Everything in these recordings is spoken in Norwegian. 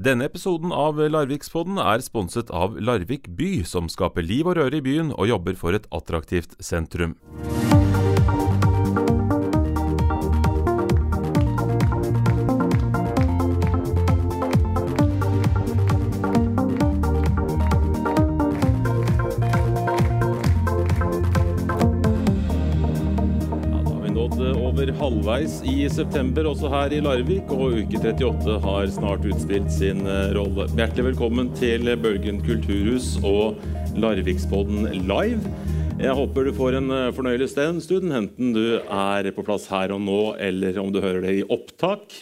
Denne episoden av Larvikspodden er sponset av Larvik by, som skaper liv og røre i byen og jobber for et attraktivt sentrum. I september også her i Larvik, og uke 38 har snart utspilt sin eh, rolle. Hjertelig velkommen til Bølgen kulturhus og Larvikspodden live. Jeg håper du får en eh, fornøyelig stund, enten du er på plass her og nå, eller om du hører det i opptak.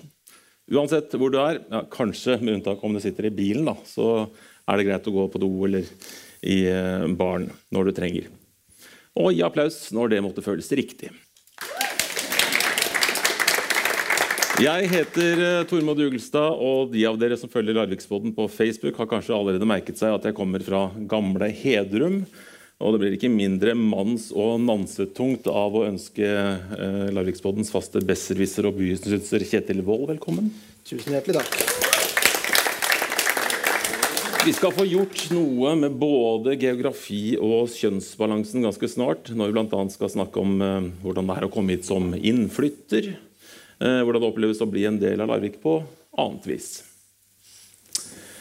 Uansett hvor du er, ja, kanskje med unntak om du sitter i bilen, da, så er det greit å gå på do eller i eh, baren når du trenger. Og gi applaus når det måtte føles riktig. Jeg heter eh, Tormod Jugelstad, og de av dere som følger Larviksboden på Facebook, har kanskje allerede merket seg at jeg kommer fra gamle Hedrum. Og det blir ikke mindre manns- og nansetungt av å ønske eh, Larviksboddens faste besserwisser og bystyrer Kjetil Wold velkommen. Tusen hjertelig takk. Vi skal få gjort noe med både geografi og kjønnsbalansen ganske snart, når vi bl.a. skal snakke om eh, hvordan det er å komme hit som innflytter. Eh, hvordan det oppleves å bli en del av Larvik på annet vis.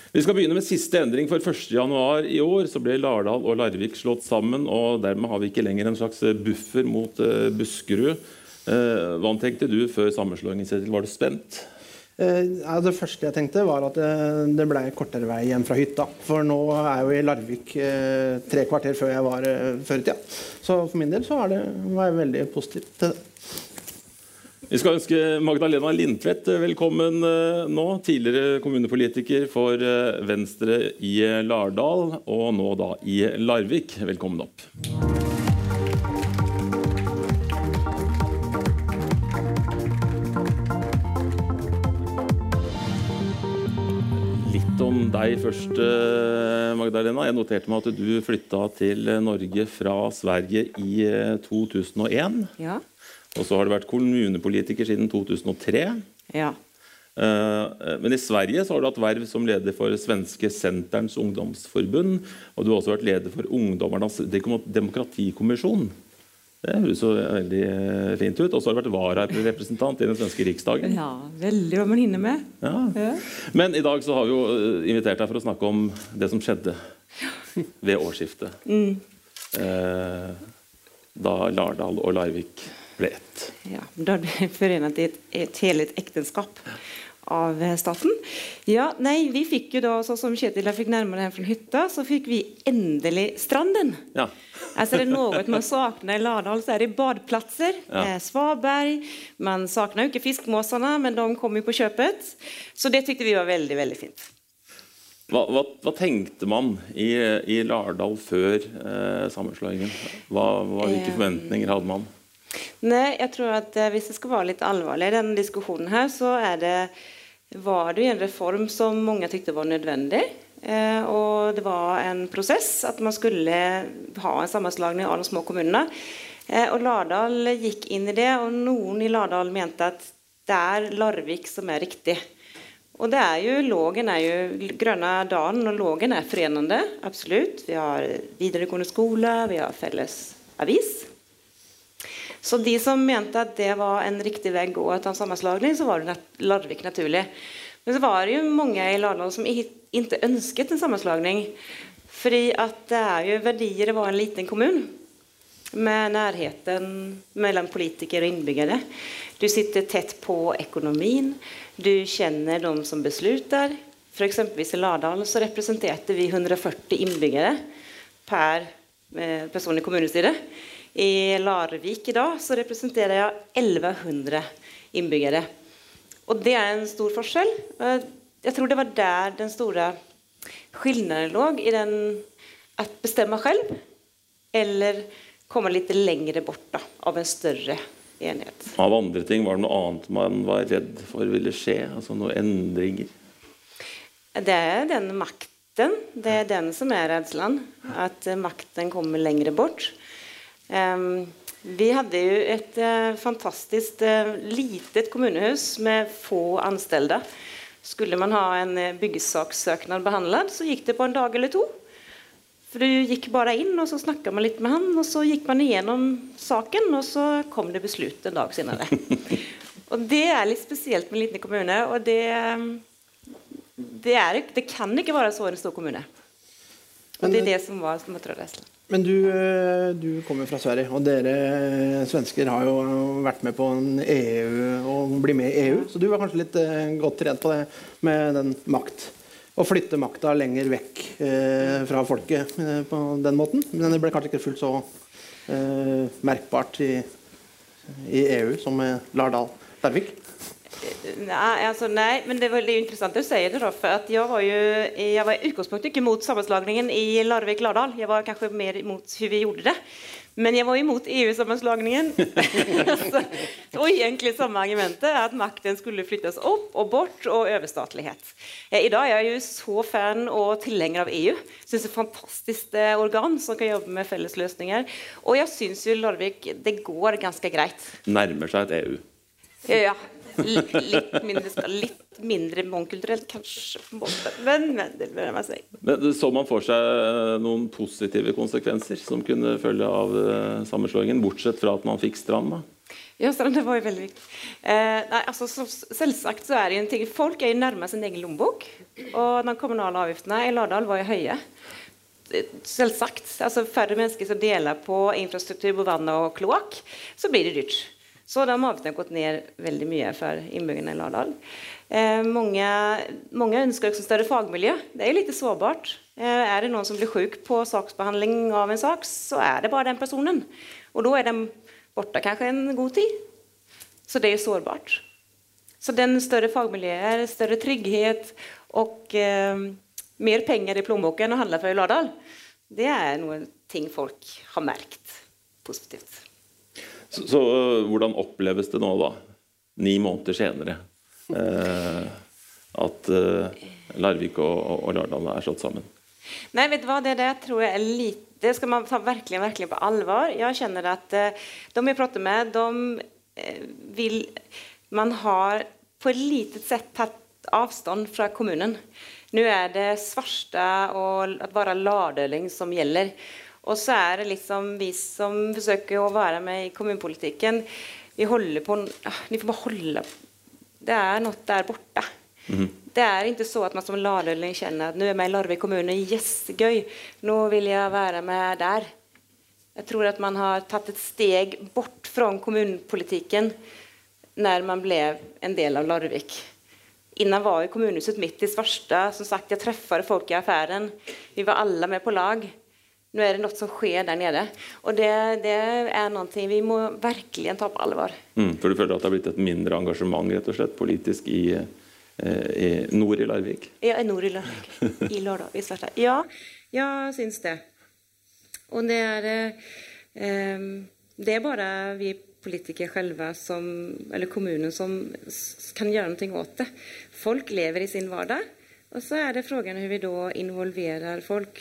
Vi skal begynne med siste endring. For 1.1 i år så ble Lardal og Larvik slått sammen. og Dermed har vi ikke lenger en slags buffer mot eh, Buskerud. Eh, hva tenkte du før sammenslåingen? Var du spent? det første jeg tenkte, var at det ble kortere vei hjem fra hytta. For nå er jeg jo i Larvik tre kvarter før jeg var før i tida. Så for min del så det, var jeg veldig positiv til det. Vi skal ønske Magdalena Lindtvedt velkommen eh, nå. Tidligere kommunepolitiker for eh, Venstre i Lardal, og nå da i Larvik. Velkommen opp. Litt om deg først, eh, Magdalena. Jeg noterte meg at du flytta til Norge fra Sverige i 2001. Ja. Og så har du vært kommunepolitiker siden 2003. Ja. Eh, men i Sverige så har du hatt verv som leder for svenske Senterns ungdomsforbund. Og du har også vært leder for Ungdommernes demokratikommisjon. Det høres jo veldig eh, fint ut. Og så har du vært vararepresentant i den svenske riksdagen. Ja, veldig hva man hinner med. Ja. Men i dag så har vi jo eh, invitert deg for å snakke om det som skjedde ved årsskiftet. Mm. da Lardal og Larvik ble ett. Ja, Da ble forenet i et, et helhet ekteskap av staten. Ja, nei, vi fikk jo da, sånn som Kjetil fikk nærmere hjem fra hytta, så fikk vi endelig stranden. Ja. altså det er noe man savner i Lardal, så er det badeplasser. Ja. Eh, svaberg. Man savner jo ikke fiskmåsene, men de kom jo på kjøpet. Så det syntes vi var veldig, veldig fint. Hva, hva, hva, tenkte man i, i Lardal før eh, sammenslåingen? Hva, hvilke eh, forventninger hadde man? Nej, jag tror att eh, hvis det skal være litt allvarlig i denne diskusjonen her, så er det, var det en reform som mange tykte var nødvendig. Eh, og det var en prosess at man skulle ha en sammenslagning av de små kommunene. Eh, og Lardal gikk inn i det, og noen i Lardal mente at det er Larvik som er riktig. Og det er jo, Lågen er jo, Grønna dalen og Lågen er forenende, absolutt. Vi har videregående skole, vi har felles avis. Så de som mente at det var en riktig vei å gå etter en sammenslagning, så var det Larvik naturlig. Men så var det jo mange i Lardal som ikke ønsket en sammenslagning. Fordi at det er jo verdier å være en liten kommune. Med nærheten mellom politikere og innbyggere. Du sitter tett på økonomien. Du kjenner de som beslutter. For eksempelvis i Lardal så representerte vi 140 innbyggere per eh, person i kommunestyret. I Larvik i dag så representerer jeg 1100 innbyggere. Og det er en stor forskjell. Jeg tror det var der den store skillnaden lå. I den at bestemme selv, eller komme litt lenger bort da, av en større enhet. Av andre ting, var det noe annet man var redd for ville skje? Altså noen endringer? Det er den makten. Det er den som er redselen. At makten kommer lenger bort. Vi hadde jo et uh, fantastisk uh, litet kommunehus med få ansatte. Skulle man ha en eh, byggesakssøknad behandlet, så gikk det på en dag eller to. For Du gikk bare inn, og så snakka man litt med han, og så gikk man igjennom saken, og så kom det beslut en dag senere. og Det er litt spesielt med en liten kommune. og det, det, er, det kan ikke være så i en stor kommune. Og Det er det som var Møtterødredselen. Men du, eh, du kommer fra Sverige, og dere svensker har jo vært med på en EU og blir med i EU, så du var kanskje litt eh, godt trent på det med den makt. Å flytte makta lenger vekk eh, fra folket på den måten. Men det ble kanskje ikke fullt så merkbart i, i, EU som Lardal Larvik? Nei, altså, nei, men det er veldig interessant du si det da, for jeg jag var jo jeg var i utgangspunktet ikke mot sammenslagningen i Larvik-Lardal. Jeg var kanskje mer imot hvordan vi gjorde det. Men jeg var imot EU-sammenslagningen. og egentlig samme argumentet, at makten skulle flyttes opp og bort og overstatlighet. I dag er jeg jo så fan og tilhenger av EU. Syns det er ett fantastiskt eh, organ som kan jobbe med fellesløsninger. Og jeg syns jo Larvik, det går ganske greit. Nærmer seg et EU. Ja, litt mindre, litt mindre mångkulturelt, kanskje. på en måte. Men, men det bør jeg si. Men Så man for seg eh, noen positive konsekvenser som kunne følge av uh, sammenslåingen, bortsett fra at man fikk Strand? da? Ja, Strand det var jo veldig viktig. Eh, nei, altså, så, selvsagt så er det en ting, Folk er jo nærmere sin egen lommebok. Og de kommunale avgiftene i Lardal var jo høye. Selvsagt. altså Færre mennesker som deler på infrastruktur på vann og kloakk, så blir det dyrt. Så de avgiftene gått ned veldig mye for innbyggerne i Lardal. Eh, mange, mange, ønsker også større fagmiljø. Det er litt sårbart. Eh, er det noen som blir syk på saksbehandling av en sak, så er det bare den personen. Og da er de borte kanskje en god tid. Så det er sårbart. Så den større fagmiljøer, større trygghet og eh, mer penger i lommeboken å handle for i Lardal, det er noen ting folk har merket positivt. Så, så, øh, hvordan oppleves det nå, da, ni måneder senere, eh, at eh, Larvik og, og, Lardal er slått sammen? Nei, vet du hva, det der tror jeg er lite Det skal man ta virkelig, virkelig på alvor. Jeg kjenner at eh, de jeg prater med, de vil Man har på et lite sett tatt avstand fra kommunen. Nå er det Svarstad og å være lardøling som gjelder. Og så er det liksom vi som forsøker å være med i kommunepolitikken, vi holder på Vi får bare holde Det er noe der borte. Mm. Det er ikke så at man som laløling kjenner at nå er jeg med i Larvik kommune, yes, gøy, nå vil jeg være med der. Jeg tror at man har tatt et steg bort fra kommunepolitikken når man ble en del av Larvik. Innan var jo kommunehuset midt i Svarstad. Som sagt, jeg treffet folk i affæren. Vi var alle med på lag. Nå er det noe som skjer der nede. Og det, det er noe vi må virkelig ta på alvor. Mm, for du føler at det har blitt et mindre engasjement rett og slett, politisk i, eh, i nord i Larvik? Ja, nord i Larvik. I Lårdal, i Svarstad. Ja, jeg syns det. Og det er eh, Det er bare vi politikere selv, som, eller kommunen, som kan gjøre noe åt det. Folk lever i sin hverdag. Og så er det spørsmålet hvordan vi da involverer folk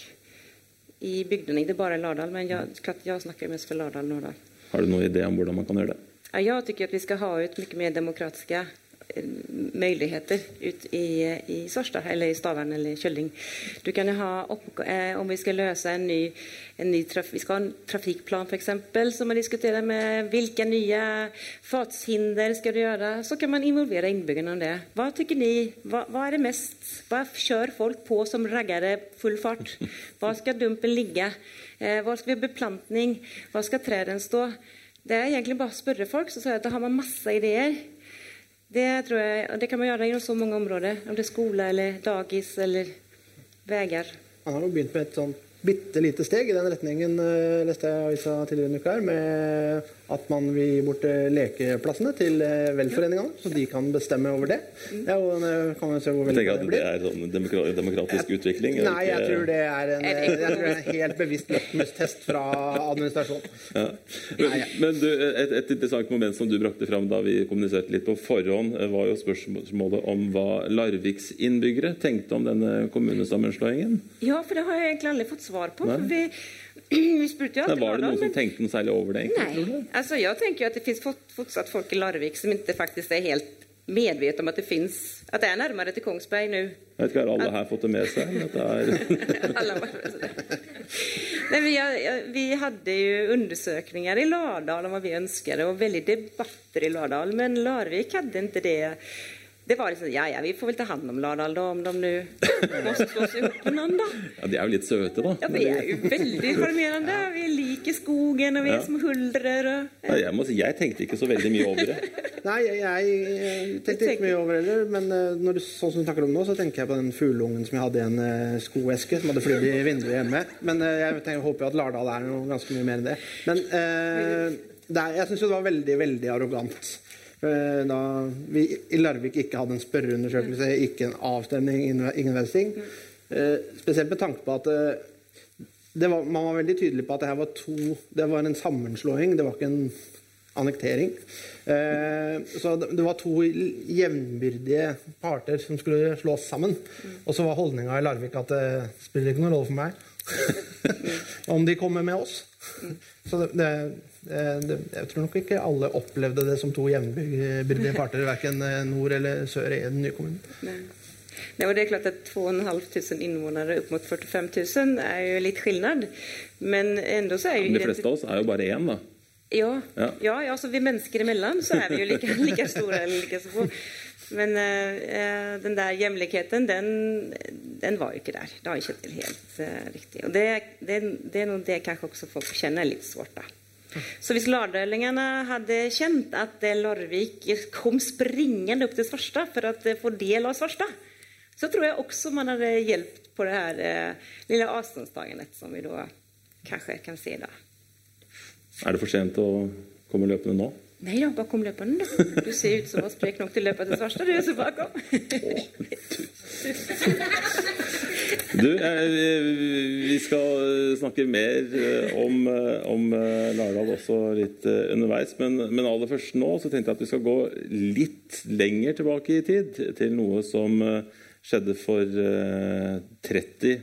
i bygdene. er bare Lardal, men jeg, jeg snakker mest for Lardal Nordahl. Har du noen idé om hvordan man kan gjøre det? Ja, jeg syns vi skal ha ut mye mer demokratiske muligheter ut i, i Svarstad, eller i Stavern eller Kjølling. Du kan jo ha opp, eh, Om vi skal løse en ny, en ny traf, vi skal ha en trafikkplan f.eks., som man diskuterer med hvilke nye fartshinder skal du gjøre, så kan man involvere innbyggerne om det. Hva syns ni? Hva, hva, er det mest Hva kjører folk på som raggere full fart? Hva skal dumpen ligge? Eh, hva skal vi ha beplantning? Hva skal trærne stå? Det er egentlig bare å spørre folk, så da har man masse ideer. Det, tror jeg, og det kan man gjøre i så mange områder. Om det er skole eller dagis eller veier. Han har jo begynt med et sånt bitte lite steg i den retningen, eh, leste jeg avisa tidligere i uka, med at man vil gi bort eh, lekeplassene til eh, velforeningene, så de kan bestemme over det. Ja, og kan se hvor jeg tenker at det er sånn demokratisk utvikling? Nei, jeg tror det er en, jeg tror det er en helt bevisst lakmustest fra administrasjonen. Ja. Men, men du, et, et, interessant moment som du brakte fram da vi kommuniserte litt på forhånd, var jo spørsmålet om hva Larviks innbyggere tenkte om denne kommunesammenslåingen? Ja, for det har jeg egentlig aldri fått svar på. for vi vi spurte jo alltid Var det noen som tenkte noe særlig over det? Egentlig, Nei. Altså, jeg tenker jo at det finnes fortsatt folk i Larvik som ikke faktisk er helt medveten om at det finnes At det er nærmere til Kongsberg nå. Jeg vet ikke, Har alle her fått det med seg? Alla var med. Men vi, har- vi hadde jo undersøkelser i Lardal om hva vi ønsket, og veldig debatter i Lardal. Men Larvik hadde ikke det. Det var liksom, ja ja, vi får väl ta hand om Lardal då om de nu måste slå sig ihop med någon då. Ja, De er jo litt søte, da. Ja, vi är ju väldigt charmerande. Vi liker skogen och vi är Ja. som huldrer. Og, Ja, jeg må si, jeg tenkte ikke så veldig mye over det. Nei, jeg, jeg tenkte ikke mye over det heller. Men eh, når du, sånn som du snakker om nå, så tenker jeg på den fugleungen som jeg hadde i en uh, skoeske som hadde flydd i vinduet hjemme. Men uh, jeg tenker, håper jo at Lardal er noe ganske mye mer enn det. Men uh, det er, jeg syns jo det var veldig, veldig arrogant. Eh, Da vi i Larvik ikke hadde en spørreundersøkelse, ikke en avstemning, ingen ingen ting. Eh, Spesielt med tanke på at eh, det var, man var veldig tydelig på at det her var to Det var en sammenslåing, det var ikke en annektering. Så det, det var to jevnbyrdige parter som skulle slås sammen. Og så var holdninga i Larvik at det spiller ikke noen rolle for meg om de kommer med oss. Så det, det, det, jeg tror nok ikke alle opplevde det som to jevnbyrdige parter, verken nord eller sør i den nye kommunen. Nei. Nej, det er klart att 2 500 invånare upp mot 45 000 er jo litt skillnad. Men enda så er jo de fleste av oss er jo bare én, da. Ja, Ja. ja. ja, alltså vi mennesker imellom så er vi jo like, like store eller så små. Men eh, eh, den der hjemligheten, den, den var jo ikke der. Det var ikke helt eh, riktig. Og det, det, det er noe det kanskje også folk kjenner litt svårt. Då. Så hvis lardølingene hadde kjent at Larvik kom springende opp til Svarstad for eh, få del av Svarstad, så tror jeg også man hadde hjulpet på det her eh, lille avståndstagandet som vi da kanskje kan se da. Er det for sent å komme løpende nå? Nei da, bare kom løpende. du. Ser ut som var sprek nok til løpet til Svarstad, du, så bare kom. Du, eh, vi skal snakke mer eh, om, eh, om eh, Lardal også litt eh, underveis. Men, men aller først nå så tenkte jeg at vi skal gå litt lenger tilbake i tid. Til noe som eh, skjedde for eh, 30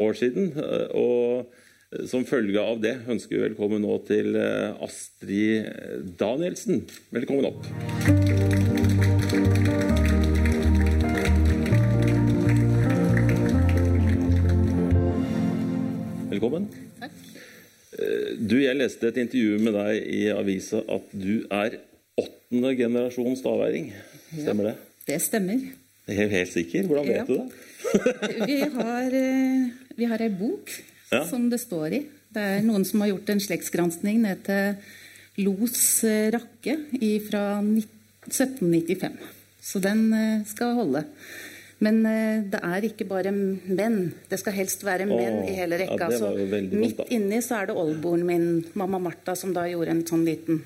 år siden. Eh, Og som følge av det ønsker vi velkommen nå til eh, Astrid Danielsen. Velkommen opp. Velkommen. Takk. Eh, Du, jeg leste et intervju med deg i avisa at du er åttende generasjon staværing. Stemmer det? Ja, Det stemmer. Jeg er helt sikker. Hvordan vet Ja. du det? Vi har, eh, vi har ei bok Ja. som det står i. Det er noen som har gjort en slektsgransking ned til Los eh, Rakke fra 1795. Så den eh, skal holde. Men eh, det er ikke bare menn. Det skal helst være menn Åh, i hele rekka. Ja, så midt inni så er det oldeboren min, mamma Martha, som da gjorde en sånn liten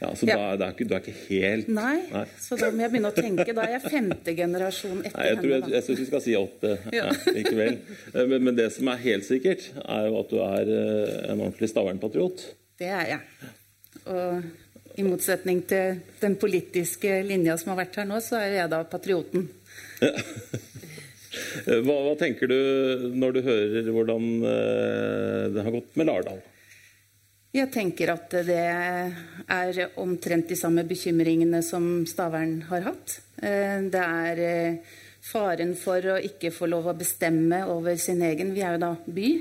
Ja, så Ja. Da, det er ikke, du er ikke helt Nei, Nei. så da må jeg begynne å tenke. Da er jeg femte generasjon etter Nei, jeg, tror jeg, jeg syns vi skal si åtte ja. Ja. likevel. Eh, Men, men det som er helt sikkert, er jo at du er eh, en ordentlig Stavern-patriot. Det er jeg. Og i motsetning til den politiske linja som har vært her nå, så er jeg da patrioten. Ja. Hva, hva tenker du når du hører hvordan eh, det har gått med Lardal? Jeg tenker at det er omtrent de samme bekymringene som Stavern har hatt. Eh, Det er eh, faren for å ikke få lov å bestemme over sin egen Vi er jo da by.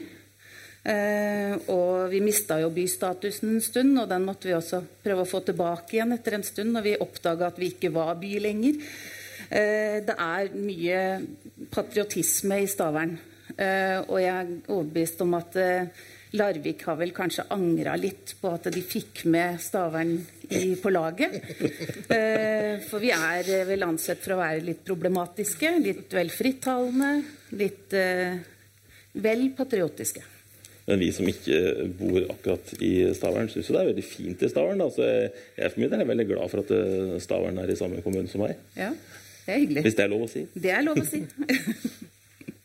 Eh, Og vi mista jo bystatusen en stund, og den måtte vi også prøve å få tilbake igjen etter en stund når vi oppdaga at vi ikke var by lenger. Det er mye patriotisme i Stavern. Og jeg er overbevist om at Larvik har vel kanskje angra litt på at de fikk med Stavern i, på laget. Eh, For vi er vel ansett for å være litt problematiske, litt vel frittalende, litt eh, vel patriotiske. Men vi som ikke bor akkurat i Stavern, syns jo det er veldig fint i Stavern. Altså, jeg, jeg for min del er veldig glad for at eh, Stavern er i samme kommune som meg. Ja, det er hyggelig. Hvis det er lov å si. Det er lov å si.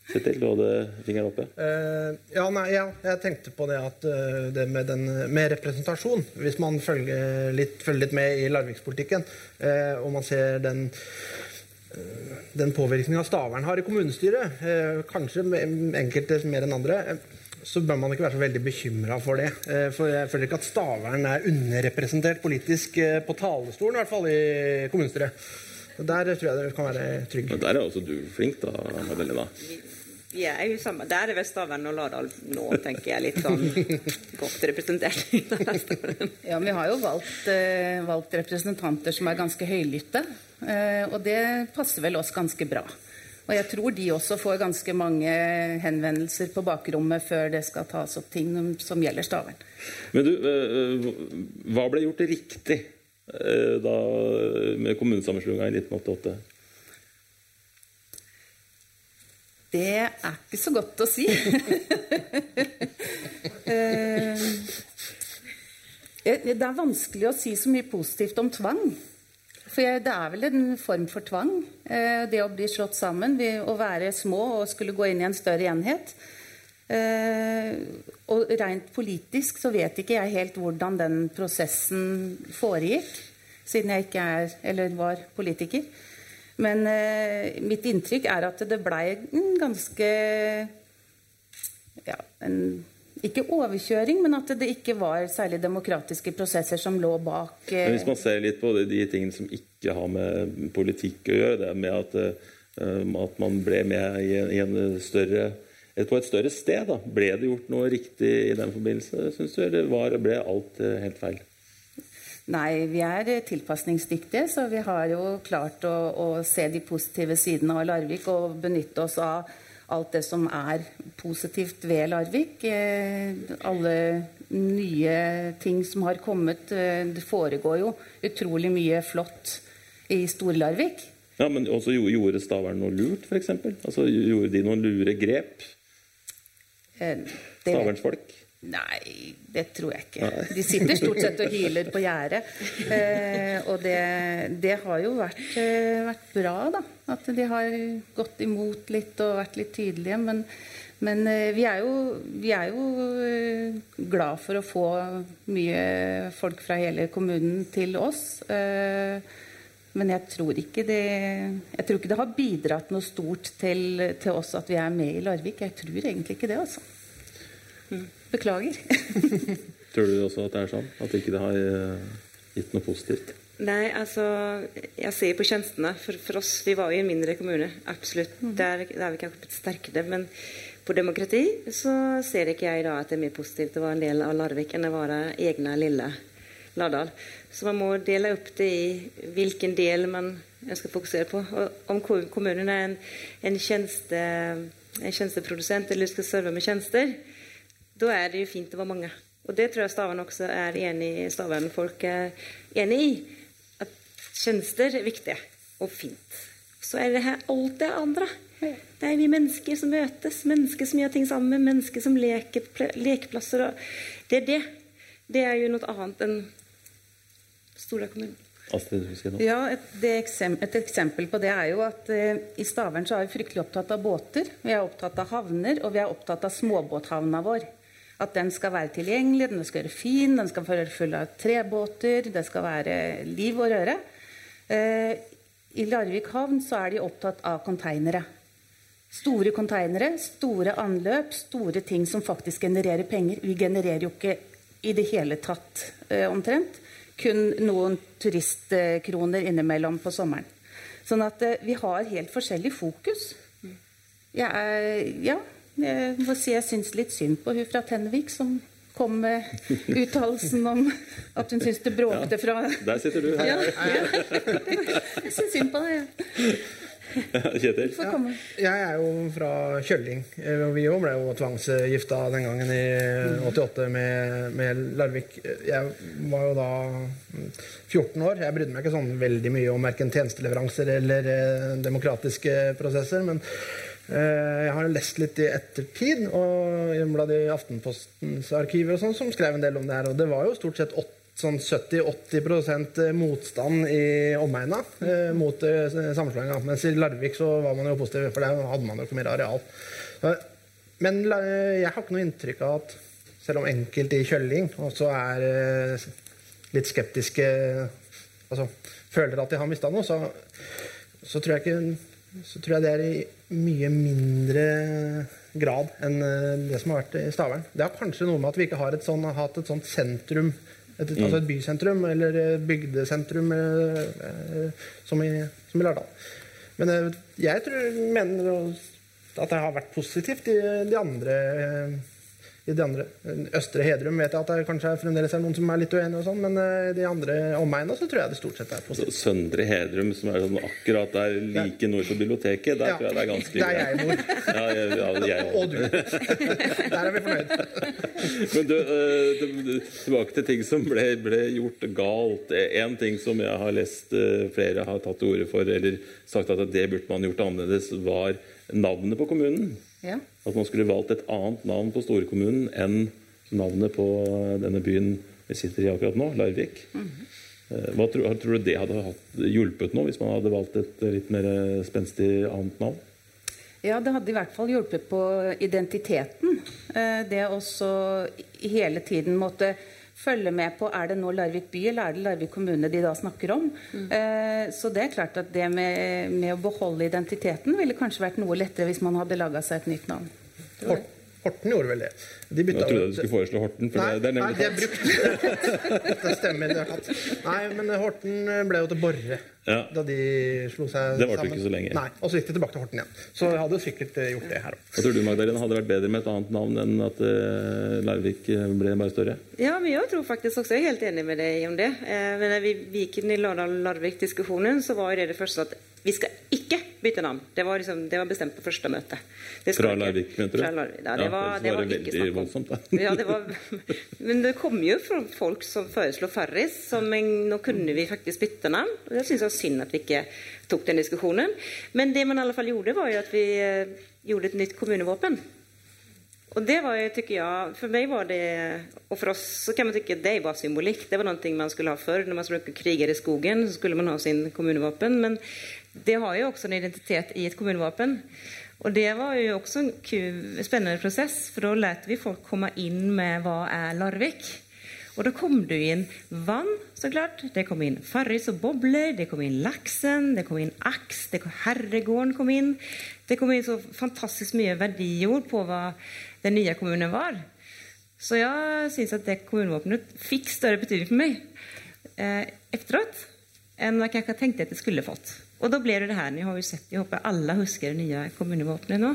Sett til, du hadde fingeren oppe. Uh, ja, nei, ja, jeg tenkte på det at uh, det med, den, med representasjon Hvis man følger litt, følger litt med i Larvikspolitikken, uh, og man ser den eh, den påvirkninga Stavern har i kommunestyret, eh, kanskje enkelte mer enn andre, eh, så bør man ikke være så veldig bekymra for det. Eh, For jeg føler ikke at Stavern er underrepresentert politisk eh, på talerstolen, i hvert fall i kommunestyret. Der tror jeg dere kan være trygge. Der er også du flink, da, Magdalena. Vi er jo samme. Der er Stavern og Lardal nå, tenker jeg, litt sånn godt representert. ja, vi har jo valgt, eh, valgt, representanter som er ganske høylytte. Eh, og det passer vel oss ganske bra. Og jeg tror de også får ganske mange henvendelser på bakrommet før det skal tas opp ting som gjelder Stavern. Men du, eh, hva ble gjort riktig eh, da med kommunesammenslåinga i 1988? Det er ikke så godt å si. Eh, det er vanskelig å si så mye positivt om tvang. For det er vel en form for tvang, eh, det å bli slått sammen. Å være små og skulle gå inn i en større enhet. Eh, og rent politisk så vet ikke jeg helt hvordan den prosessen foregikk, siden jeg ikke er, eller var politiker. Men eh, mitt inntrykk er at det blei en ganske ja, en ikke overkjøring, men at det ikke var særlig demokratiske prosesser som lå bak. Eh... Hvis man ser litt på de, tingene som ikke har med politikk å gjøre, det med at, uh, at man ble med i, i en større på et større sted. Da. Ble det gjort noe riktig i den forbindelse, syns du, eller var, ble alt uh, helt feil? Nei, vi er tilpasningsdyktige, så vi har jo klart å, å se de positive sidene av Larvik og benytte oss av alt det som er positivt ved Larvik. Eh, alle nye ting som har kommet. Eh, det foregår jo utrolig mye flott i Stor-Larvik. Ja, Men også gjorde Stavern noe lurt, f.eks.? Altså, gjorde de noen lure grep? Eh, Staverns folk? Nei, det tror jeg ikke. De sitter stort sett og hyler på gjerdet. Eh, og det, det, har jo vært, eh, vært, bra, da. At de har gått imot litt og vært litt tydelige. Men, men eh, vi, er jo, vi, er jo, glad for å få mye folk fra hele kommunen til oss. Eh, men jeg tror, ikke det, jeg tror ikke det har bidratt noe stort til, til oss at vi er med i Larvik. Jeg tror egentlig ikke det, altså. Mm. Beklager. Tror du også at det er sånn? At ikke det har eh, gitt noe positivt? Nei, altså Jeg ser på tjenestene. For, for, oss, vi var jo i en mindre kommune. Absolutt. Mm. Der, der er vi kanskje blitt sterkere. Men på demokrati så ser ikke jeg da at det er mer positivt å være en del av Larvik enn å være egne lille Lardal. Så man må dele opp det i hvilken del man ønsker å fokusere på. Og om kommunen er en, en, tjeneste, en tjenesteprodusent eller skal serve med tjenester, da er det jo fint å være mange. Og det tror jeg Stavern også er enig i. Stavern-folk er enig i. At tjenester er viktige og fint. Så er det her alt det andre. Det er vi mennesker som møtes, mennesker som gjør ting sammen, mennesker som leker lekeplasser. det er det. Det er jo noe annet enn Stora kommune. Ja, et, eksempel, et, eksempel på det er jo at eh, i Stavern så er vi fryktelig opptatt av båter. Vi er opptatt av havner, og vi er opptatt av småbåthavna vår. At den skal være tilgjengelig, den skal være fin, den skal være full av trebåter, det skal være liv og røre. Eh, I Larvik havn så er de opptatt av konteinere. Store konteinere, store anløp, store ting som faktisk genererer penger. Vi genererer jo ikke i det hele tatt eh, omtrent. Kun noen turistkroner innimellom på sommeren. Sånn at eh, vi har helt forskjellig fokus. Jeg er, ja, jeg må si jeg syns litt synd på hun fra Tennevik som kom med uttalelsen om at hun syns det bråkte fra Der sitter du. Her. Ja, ja. Jeg syns synd på deg, ja. Kjetil? Ja, jeg er jo fra Kjølling. Vi òg ble jo tvangsgifta den gangen i 88 med, med, Larvik. Jeg var jo da 14 år. Jeg brydde meg ikke sånn veldig mye om verken tjenesteleveranser eller eh, demokratiske prosesser. men Eh, jeg har lest litt i ettertid, og blant i Aftenpostens arkiver og sånn, som skrev en del om det her. Og det var jo stort sett sånn 70-80% motstand i omegna eh, mot eh, sammenslåinga. Mens i Larvik så var man jo positiv, for der hadde man jo ikke mer areal. Men jeg har ikke noe inntrykk av at selv om enkelte i Kjølling også er eh, litt skeptiske Altså føler at de har mista noe, så, så tror jeg ikke så tror jeg det er i mye mindre grad enn eh, det som har vært i Stavern. Det har kanskje noe med at vi ikke har et sånt, hatt et sånt sentrum Et, altså et bysentrum eller bygdesentrum eh, som, i, som i Lardal. Men eh, jeg tror, mener at det har vært positivt i de andre eh, i de andre. Østre Hedrum vet jeg at det kanskje er fremdeles er noen som er litt uenige, og sånn, men i de andre omegnene så tror jeg det stort sett er positivt. Søndre Hedrum, som er sånn akkurat der like nord for biblioteket, der ja, tror jeg det er ganske greit. Der jeg bor. Ja, jeg, ja, jeg og du. der er vi fornøyd. men du, tilbake til ting som ble, ble gjort galt. En ting som jeg har lest flere har tatt til orde for, eller sagt at det burde man gjort annerledes, var navnet på kommunen. Ja. At man skulle valgt et annet navn på storkommunen enn navnet på denne byen vi sitter i akkurat nå, Larvik. Mm -hmm. Hva tror, tror, du det hadde hatt, hjulpet nå, hvis man hadde valgt et litt mer spenstig annet navn? Ja, det hadde i hvert fall hjulpet på identiteten. Eh, det å hele tiden måtte følge med på er det nå Larvik by eller er det Larvik kommune de da snakker om. Mm. Eh, så det er klart at det med, med, å beholde identiteten ville kanskje vært noe lettere hvis man hadde laga seg et nytt navn. Horten gjorde vel det. De jeg trodde du skulle foreslå Horten. For nei, det, er nemlig nei, det er brukt. det stemmer. Det er nei, men Horten ble jo til Borre ja. da de slo seg sammen. det varte ikke så lenge. Nei, Og så gikk de tilbake til Horten igjen. Så jeg hadde sikkert eh, gjort det her òg. Tror du, Magdalena? Hadde vært bedre med et annet navn enn at uh, Larvik eh, ble bare større? Ja, men jeg tror faktisk også jeg er helt enig med deg om det. Eh, men når vi gikk inn i Lardal-Larvik-diskusjonen, så var det det første at vi skal ikke bytte navn. Det var, liksom, det var bestemt på første møte. Fra Larvik, mente du? Fra Larvik. Ja, det var, ja, det var, det var veldig voldsomt, da. ja, det var, men det kom jo fra folk som foreslo Farris, som en, nå kunne vi faktisk bytte navn. Og det synes det var synd at vi ikke tok den diskusjonen. Men det man i alle fall gjorde, var jo at vi eh, gjorde et nytt kommunevåpen. Og det var jo, tycker jeg, For meg var det Og for oss så kan man tykke det var symbolikk. Det var noe man skulle ha før. Når man skulle krige i skogen, så skulle man ha sin kommunevåpen. Men det har jo også en identitet i et kommunevåpen. Og det var jo også en spennende prosess, for da lærte vi folk komme inn med hva er Larvik. Og da kom det inn vann, så klart. Det kom inn Farris og bobler. Det kom inn laksen, det kom inn aks, det kom, herregården kom inn. Det kom inn så fantastisk mye verdiord på hva den nye kommunen var. Så jeg syns at det kommunevåpenet fikk større betydning for meg eh, etteråt enn jeg kanskje tenkte at det skulle fått. Og da ble det det her. Ni har jo sett, Jeg håper alle husker det nye kommunevåpenet nå.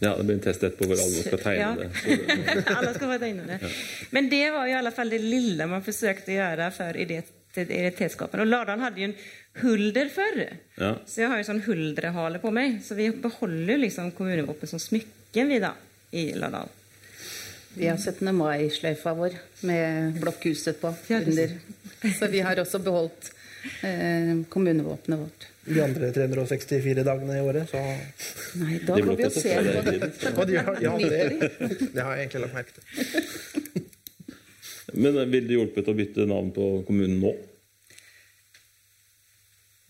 Ja, det blir en test etterpå hvor alle skal tegne ja. det. alle skal få tegne det. Ja. Men det var i alle fall det lille man forsøkte å gjøre for identitetsskapende. Og Lardalen hadde jo en hulder før. Ja. Så jeg har jo sånn huldrehale på meg. Så vi beholder liksom kommunevåpen som smykken vi da, i Lardal. Vi har 17. mai-sløyfa vår med blokkhuset på under. Så vi har også beholdt eh, kommunevåpenet vårt de andre 364 dagene i året, så Nei, da kan vi jo se på det. Ja, det, det har jeg egentlig lagt merke til. Men ville vil det hjulpet å bytte navn på kommunen nå?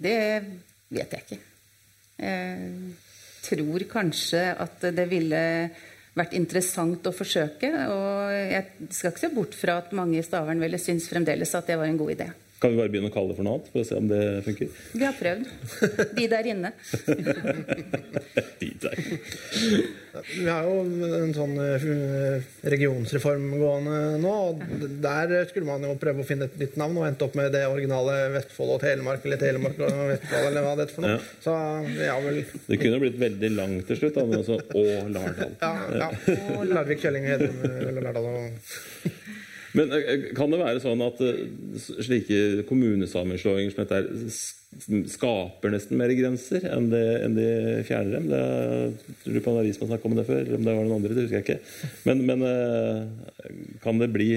Det vet jeg ikke. Jeg tror kanskje at det ville vært interessant å forsøke. Og jeg skal ikke se bort fra at mange i Stavern ville synes fremdeles at det var en god idé. Kan vi bare begynne å kalle det for noe annet for å se om det funker? Vi har prøvd. De der inne. De der. Vi har jo en sånn eh, regionsreform gående nå. og Der skulle man jo prøve å finne et nytt navn, og endte opp med det originale Vestfold og Telemark, eller Telemark og Vestfold, eller hva det er for noe. Ja. Så ja vel Det kunne blitt veldig langt til slutt, da, men altså Og Lardal. Ja, ja. Larvik, Kjølling, Hedrum eller Lardal. og men eh, kan det være sånn at eh, slike kommunesammenslåinger som dette skaper nesten mer grenser enn de, enn de fjerner dem? Det, tror du på en avis som har snakket om det før? Eller om det var noen andre? Det husker jeg ikke. Men, men eh, kan det bli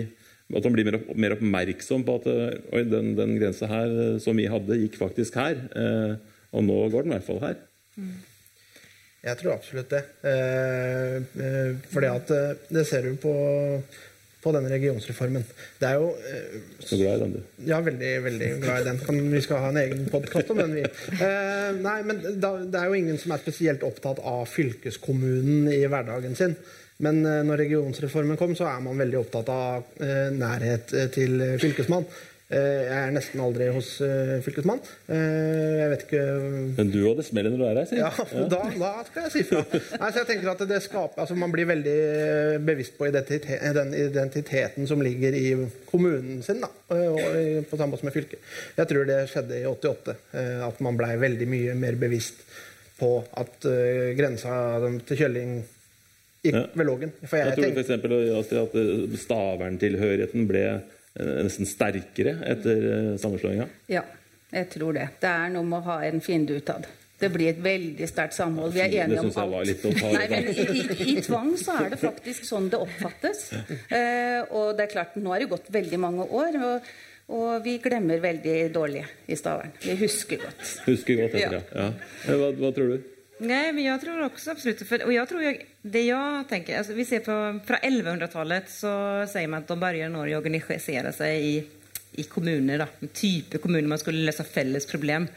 at man blir mer, mer oppmerksom på at oi, den, den grensa her som vi hadde, gikk faktisk her. og nå går den i hvert fall her. Jeg tror absolutt det. Eh, fordi at det ser du på på denne regionsreformen. Det er jo eh, Så glad i den, du. Ja, veldig, veldig glad i den. Kan, vi skal ha en egen podkast om den, vi. Eh, nei, men da, det er jo ingen som er spesielt opptatt av fylkeskommunen i hverdagen sin. Men eh, når regionsreformen kom, så er man veldig opptatt av eh, nærhet eh, til fylkesmann. Jeg er nesten aldri hos fylkesmann. Jeg vet ikke Men du hadde smell når du er her, si. Ja, da, da, skal jeg si fra. Nei, så jeg tenker at det skaper, altså Man blir veldig bevisst på identitet, den identiteten som ligger i kommunen sin, da, på samme måte som i fylket. Jeg tror det skjedde i 88, at man blei veldig mye mer bevisst på at grensa til kjølling gikk ja. ved Lågen. Jeg, jeg tror f.eks. at eh, Stavern-tilhørigheten ble eh, nesten sterkere etter eh, sammenslåinga? Ja, jeg tror det. Det er noe med å ha en fiende utad. Det blir et veldig sterkt samhold. Vi er enige om alt. Nei, men i, i, I, tvang så er det faktisk sånn det oppfattes. Eh, og det er klart, nå har det gått veldig mange år. Og, og vi glemmer veldig dårlig i Stavern. Vi husker godt. Husker godt etter, ja. ja. Hva, hva tror du? Nej, men jag tror också absolut, för, och jag tror jag, det jag tänker, alltså vi ser på, från 1100-talet så säger man att de börjar Norge organisera sig i, i kommuner, då, typer kommuner man skulle lösa fälles problem.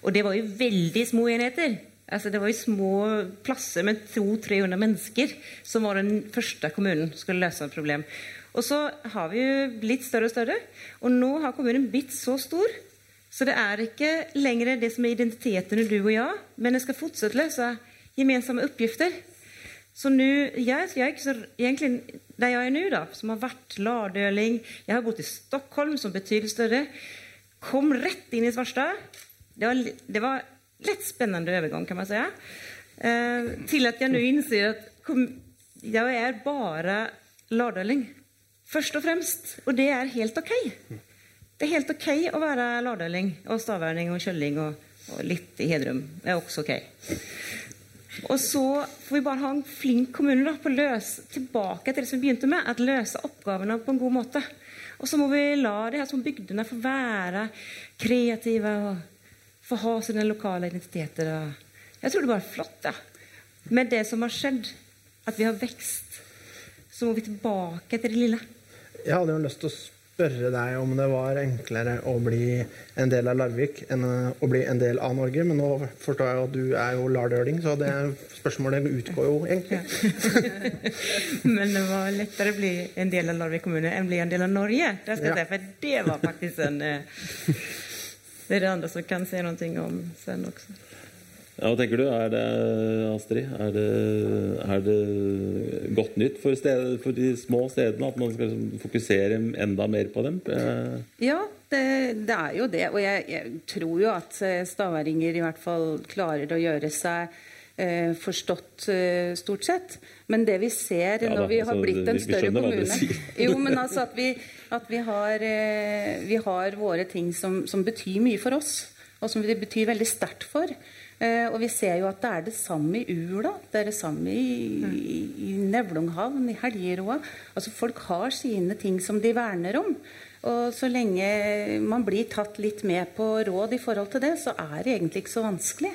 Och det var ju väldigt små enheter. Alltså det var ju små platser med 200-300 människor som var den första kommunen som skulle lösa problem. Och så har vi ju blivit större och större. Och nu har kommunen blivit så stor så det er ikke lenger det som er identiteten du og jeg, men jeg skal fortsatt løse gemensamme oppgifter. Så nå, jeg, jeg, er ikke så egentlig der jeg er nå, da, som har vært ladøling jeg har bodd i Stockholm som betydelig større, kom rett inn i Svarstad. Det var, det var lätt spennende overgang, kan man si. Eh, til at jeg nå innser at kom, jeg er bare ladøling. Først og fremst. Og det er helt ok. Det er helt ok å være lardøling og staværing og kjølling og, og, litt i Hedrum. Det er også ok. Og så får vi bare ha en flink kommune da, på å løse tilbake til det som vi begynte med, at løse oppgavene på en god måte. Og så må vi la de her bygdene få være kreative og få ha sine lokale identiteter. Jeg tror det bare er flott. Ja. Med det som har skjedd, at vi har vekst, så må vi tilbake til det lille. Jeg hadde jo lyst til å spørre deg om det var enklere å bli en del av Larvik enn å bli en del av Norge. Men nå forstår jeg at du er jo lardøling, så det spørsmålet utgår jo egentlig. men det var lettere å bli en del av Larvik kommune enn å bli en del av Norge. Det, skal ja. for det var faktisk en eh, Det er det andre som kan si noe om sen også. Ja, hva tenker du? Er det, Astrid, er det, er det godt nytt for, sted, for, de små stedene at man skal liksom fokusere enda mer på dem? Eh, ja, det, det er jo det. Og jeg, jeg, tror jo at eh, staværinger i hvert fall klarer å gjøre seg eh, forstått eh, stort sett. Men det vi ser ja, når vi har altså, blitt en større kommune Jo, men altså at vi, at vi, har, eh, vi har, våre ting som, som betyr mye for oss, og som det betyr veldig sterkt for. Eh, og vi ser jo at det er det samme i Ula, det er det samme i, i, Nevlunghavn, i Helgeroa. Altså folk har sine ting som de verner om. Og så lenge man blir tatt litt med på råd i forhold til det, så er det egentlig ikke så vanskelig.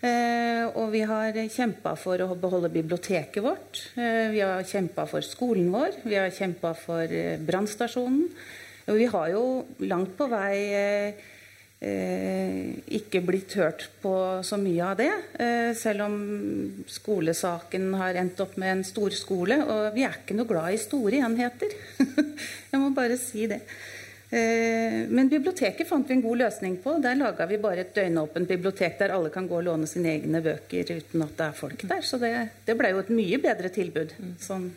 Eh, og vi har kjempa for å beholde biblioteket vårt. Eh, vi har kjempa for skolen vår. Vi har kjempa for brannstasjonen. Og vi har jo langt på vei ikke blitt hørt på så mye av det. Eh, selv om skolesaken har endt opp med en storskole. Og vi er ikke noe glad i store enheter. Jeg må bare si det. Eh, men biblioteket fant vi en god løsning på. Der laga vi bare et døgnåpent bibliotek der alle kan gå og låne sine egne bøker uten at det er folk der. Så det, det ble jo et mye bedre tilbud. Sånn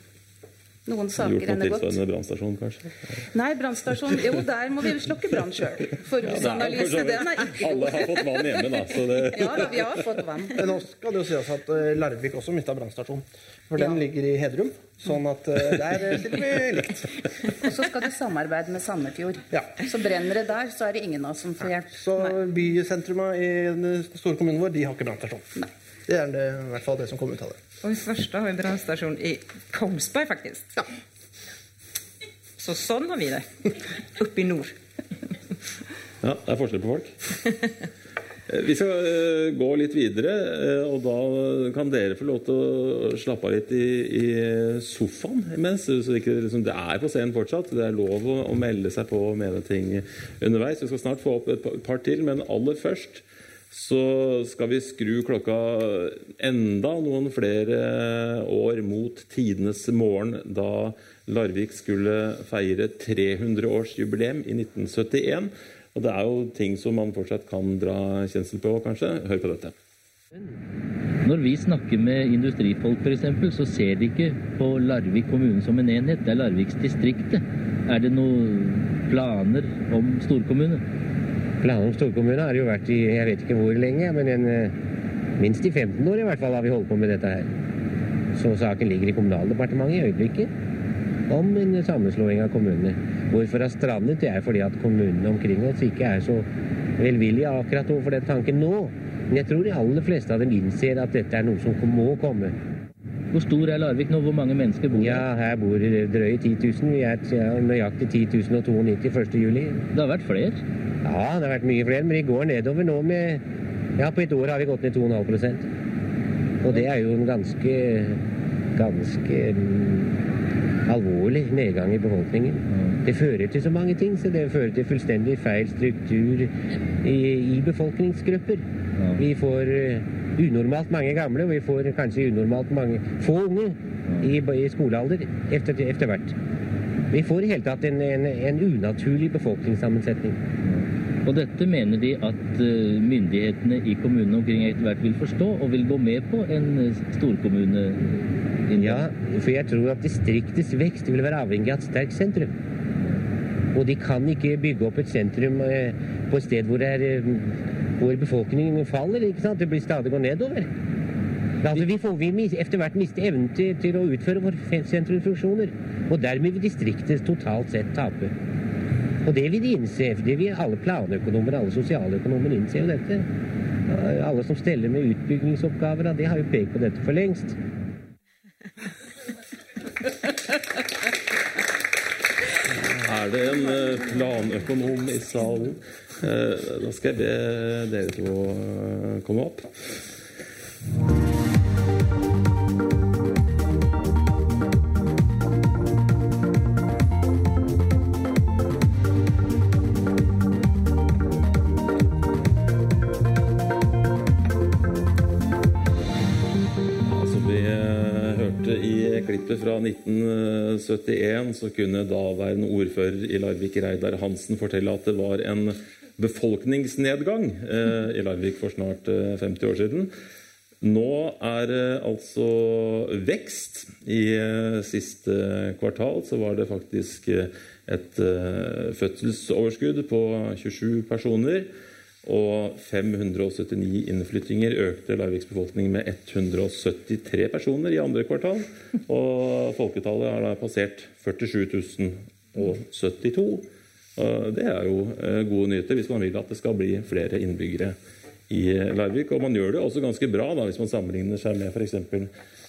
noen saker ender godt. Gjort noe tilsvarende brannstasjon, kanskje? Nei, brannstasjon Jo, der må vi slokke brann sjøl. Forbruksanalyse, ja, den er ikke god. Alle har fått vann hjemme, da. Så det... Ja da, vi har fått vann. Men nå skal det jo sies at eh, Larvik også mista brannstasjon. For den ligger i Hedrum. Sånn at uh, der stiller vi likt. Og så skal du samarbeide med Sandefjord. Ja. Så brenner det der, så er det ingen av oss som får hjelp. Så bysentrumet i den store kommunen vår, de har ikke brannstasjon. Det er det, i hvert fall det som kom ut av det. Og vi første har en brannstasjon i Kongsberg, faktisk. Ja. Så sånn har vi det. Oppe i nord. ja, det er forskjell på folk. Vi skal eh, gå litt videre, eh, og da kan dere få lov til å slappe av litt i, i sofaen imens. Så ikke, liksom, det er på scenen fortsatt. Det er lov å, å melde seg på og mene ting underveis. Vi skal snart få opp et par til, men aller først så skal vi skru klokka enda noen flere år mot tidenes morgen, da Larvik skulle feire 300-årsjubileum i 1971. Og det er jo ting som man fortsatt kan dra kjensel på, kanskje. Hør på dette. Når vi snakker med industrifolk f.eks., så ser de ikke på Larvik kommune som en enhet. Det er Larviksdistriktet. Er det noen planer om storkommune? Planer om storkommune har jo vært i jeg vet ikke hvor lenge, men en, eh, minst i 15 år i hvert fall har vi holdt på med dette her. Så saken ligger i Kommunaldepartementet i øyeblikket om en sammenslåing av kommunene. Hvorfor har strandet? Det er fordi at kommunene omkring oss ikke er så velvillige akkurat overfor den tanken nå. Men jeg tror de aller fleste av dem innser at dette er noe som må komme. Hvor stor er Larvik nå? Hvor mange mennesker bor Ja, der? her bor det drøye 10 000. Vi er ja, nøyaktig 10 092 1. juli. Det har vært flere. Ja, det har vært mye flere, men vi går nedover nå med Ja, på et år har vi gått ned 2,5% Og det er jo en ganske ganske mm, alvorlig nedgang i befolkningen. Det fører til så mange ting, så det fører til fullstendig feil struktur i, i befolkningsgrupper. Vi får eh, unormalt mange gamle, og vi får kanskje unormalt mange få unge i, i skolealder efter, etter hvert. Vi får i hele tatt en, en, en unaturlig befolkningssammensetning. Og dette mener de at eh, myndighetene i kommunene omkring etter hvert vil forstå, og vil gå med på en eh, storkommune. Ja, for jeg tror at distriktets vekst vil være avhengig av et sterkt sentrum. Og de kan ikke bygge opp et sentrum eh, på et sted hvor, det er, hvor befolkningen faller. ikke sant? Det blir stadig går nedover. Altså, vi får vi etter hvert miste evnen til, til å utføre våre sentrumsfunksjoner. Og dermed vil distriktet totalt sett tape. Og det vil de innse. Det vil alle planøkonomer, alle sosialøkonomer innse jo dette. Alle som steller med utbyggingsoppgaver, de har jo pekt på dette for lengst. Er det en eh, planøkonom i salen? Eh, Da skal jeg be dere to eh, komme opp. Vi eh, klippet fra 1971, så kunne daværende ordfører i Larvik, Reidar Hansen, fortelle at det var en befolkningsnedgang eh, i Larvik for snart eh, 50 år siden. Nå er det altså vekst. I eh, siste kvartal så var det faktisk eh, et eh, fødselsoverskudd på 27 personer. Og 579 innflyttinger økte Larviks befolkning med 173 personer i andre kvartal. Og folketallet har da passert 47 072. Og det er jo eh, gode nyheter hvis man vil at det skal bli flere innbyggere i Larvik. Og man gjør det også ganske bra da, hvis man sammenligner seg med f.eks.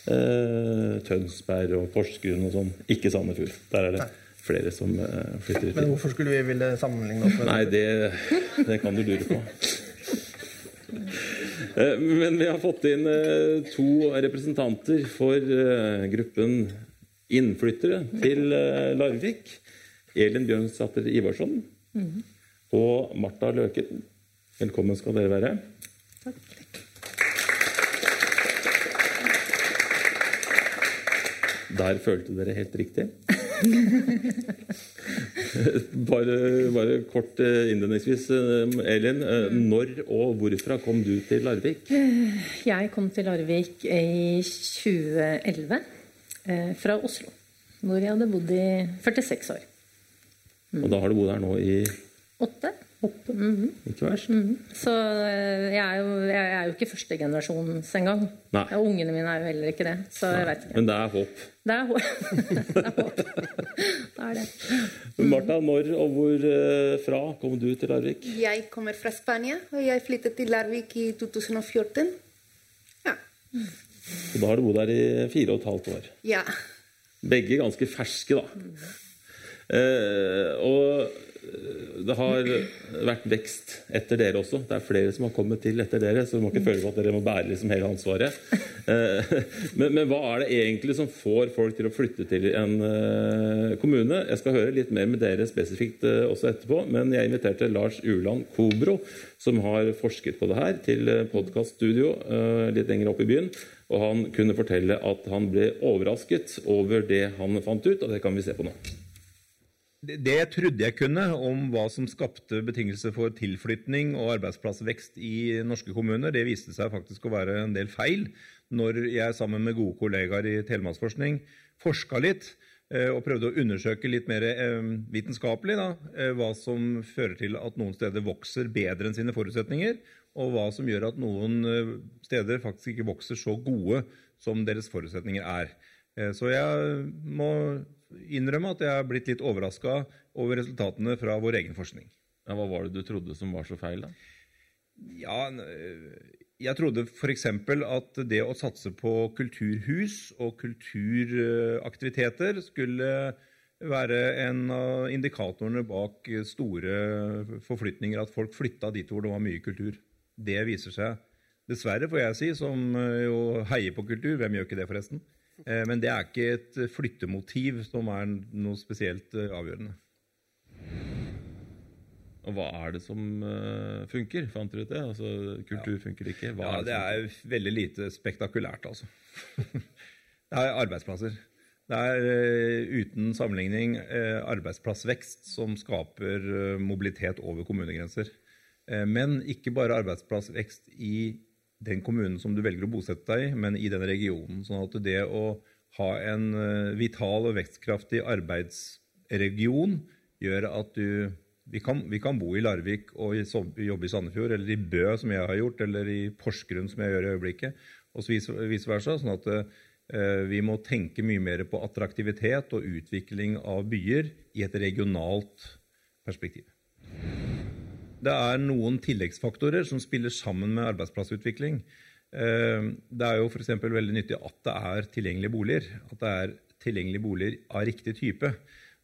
Eh, Tønsberg og Porsgrunn og sånn. Ikke Sandefjord. Der er det flere som eh, flytter Men hvorfor skulle vi ville sammenligne oss med Nei, det, det kan du lure på. Eh, Men vi har fått inn eh, to representanter for gruppen innflyttere til Larvik. Elin Bjørnsdatter Ivarsson og Marta Løken. Velkommen skal dere være. Takk. Der følte dere helt riktig. bare, bare kort eh, innledningsvis, eh, Elin. eh, Når og hvorfra kom du til Larvik? Jeg kom til Larvik i 2011 eh, fra Oslo, hvor jeg hadde bodd i 46 år. Og da har du bodd her nå i Åtte. Mhm. Ikke verst? Så eh, jeg er, jo, jeg er jo ikke førstegenerasjons engang. Nei. Og ungene mine er jo heller ikke det. Så jeg vet ikke. Men det er håp. Det er håp. det er håp. Det er det. Martha, når og hvor eh, fra kom du til Larvik? Jeg kommer fra Spania, og jeg flyttet til Larvik i 2014. Ja. Og da har du bodd her i fire og et halvt år. ja. Begge ganske ferske, da. Eh, og det har vært vekst etter dere også. Det er flere som har kommet til etter dere, så du må ikke føle på at dere må bære liksom hele ansvaret. Eh, men, men, hva er det egentlig som får folk til å flytte til en eh, kommune? Jeg skal høre litt mer med dere spesifikt også etterpå, men jeg inviterte Lars Uland Kobro, som har forsket på det her, til podkaststudio litt lenger opp i byen. Og han kunne fortelle at han ble overrasket over det han fant ut, og det kan vi se på nå. Det trodde jeg kunne om hva som skapte betingelser for tilflytning og arbeidsplassvekst i norske kommuner. Det viste seg faktisk å være en del feil når jeg sammen med gode kollegaer i Telemarksforskning forska litt eh, og prøvde å undersøke litt mer eh, vitenskapelig da, eh, hva som fører til at noen steder vokser bedre enn sine forutsetninger, og hva som gjør at noen steder faktisk ikke vokser så gode som deres forutsetninger er. Så jeg må innrømme at jeg er blitt litt overraska over resultatene fra vår egen forskning. Ja, hva var det du trodde som var så feil, da? Ja, jeg trodde f.eks. at det å satse på kulturhus og kulturaktiviteter skulle være en av indikatorene bak store forflytninger, at folk flytta dit hvor det var mye kultur. Det viser seg, dessverre får jeg si, som jo heier på kultur, hvem gjør ikke det forresten, Eh, men det er ikke et flyttemotiv som er noe spesielt eh, avgjørende. Og hva er det som funker? Fant dere ut det? Altså, kultur funker ikke? Hva ja, er det, det er veldig lite spektakulært, altså. det er arbeidsplasser. Det er uten sammenligning arbeidsplassvekst som skaper mobilitet over kommunegrenser. men ikke bare arbeidsplassvekst i den kommunen som du velger å bosette deg i, men i den regionen. Sånn at det å ha en eh, vital og vekstkraftig arbeidsregion gjør at du vi kan, vi kan, bo i Larvik og jobbe i Sandefjord, eller i Bø, som jeg har gjort, eller i Porsgrunn, som jeg gjør i øyeblikket, og vice versa. sånn at eh, vi må tenke mye mer på attraktivitet og utvikling av byer i et regionalt perspektiv. Det er noen tilleggsfaktorer som spiller sammen med arbeidsplassutvikling. Eh, det er jo f.eks. veldig nyttig at det er tilgjengelige boliger. At det er tilgjengelige boliger av riktig type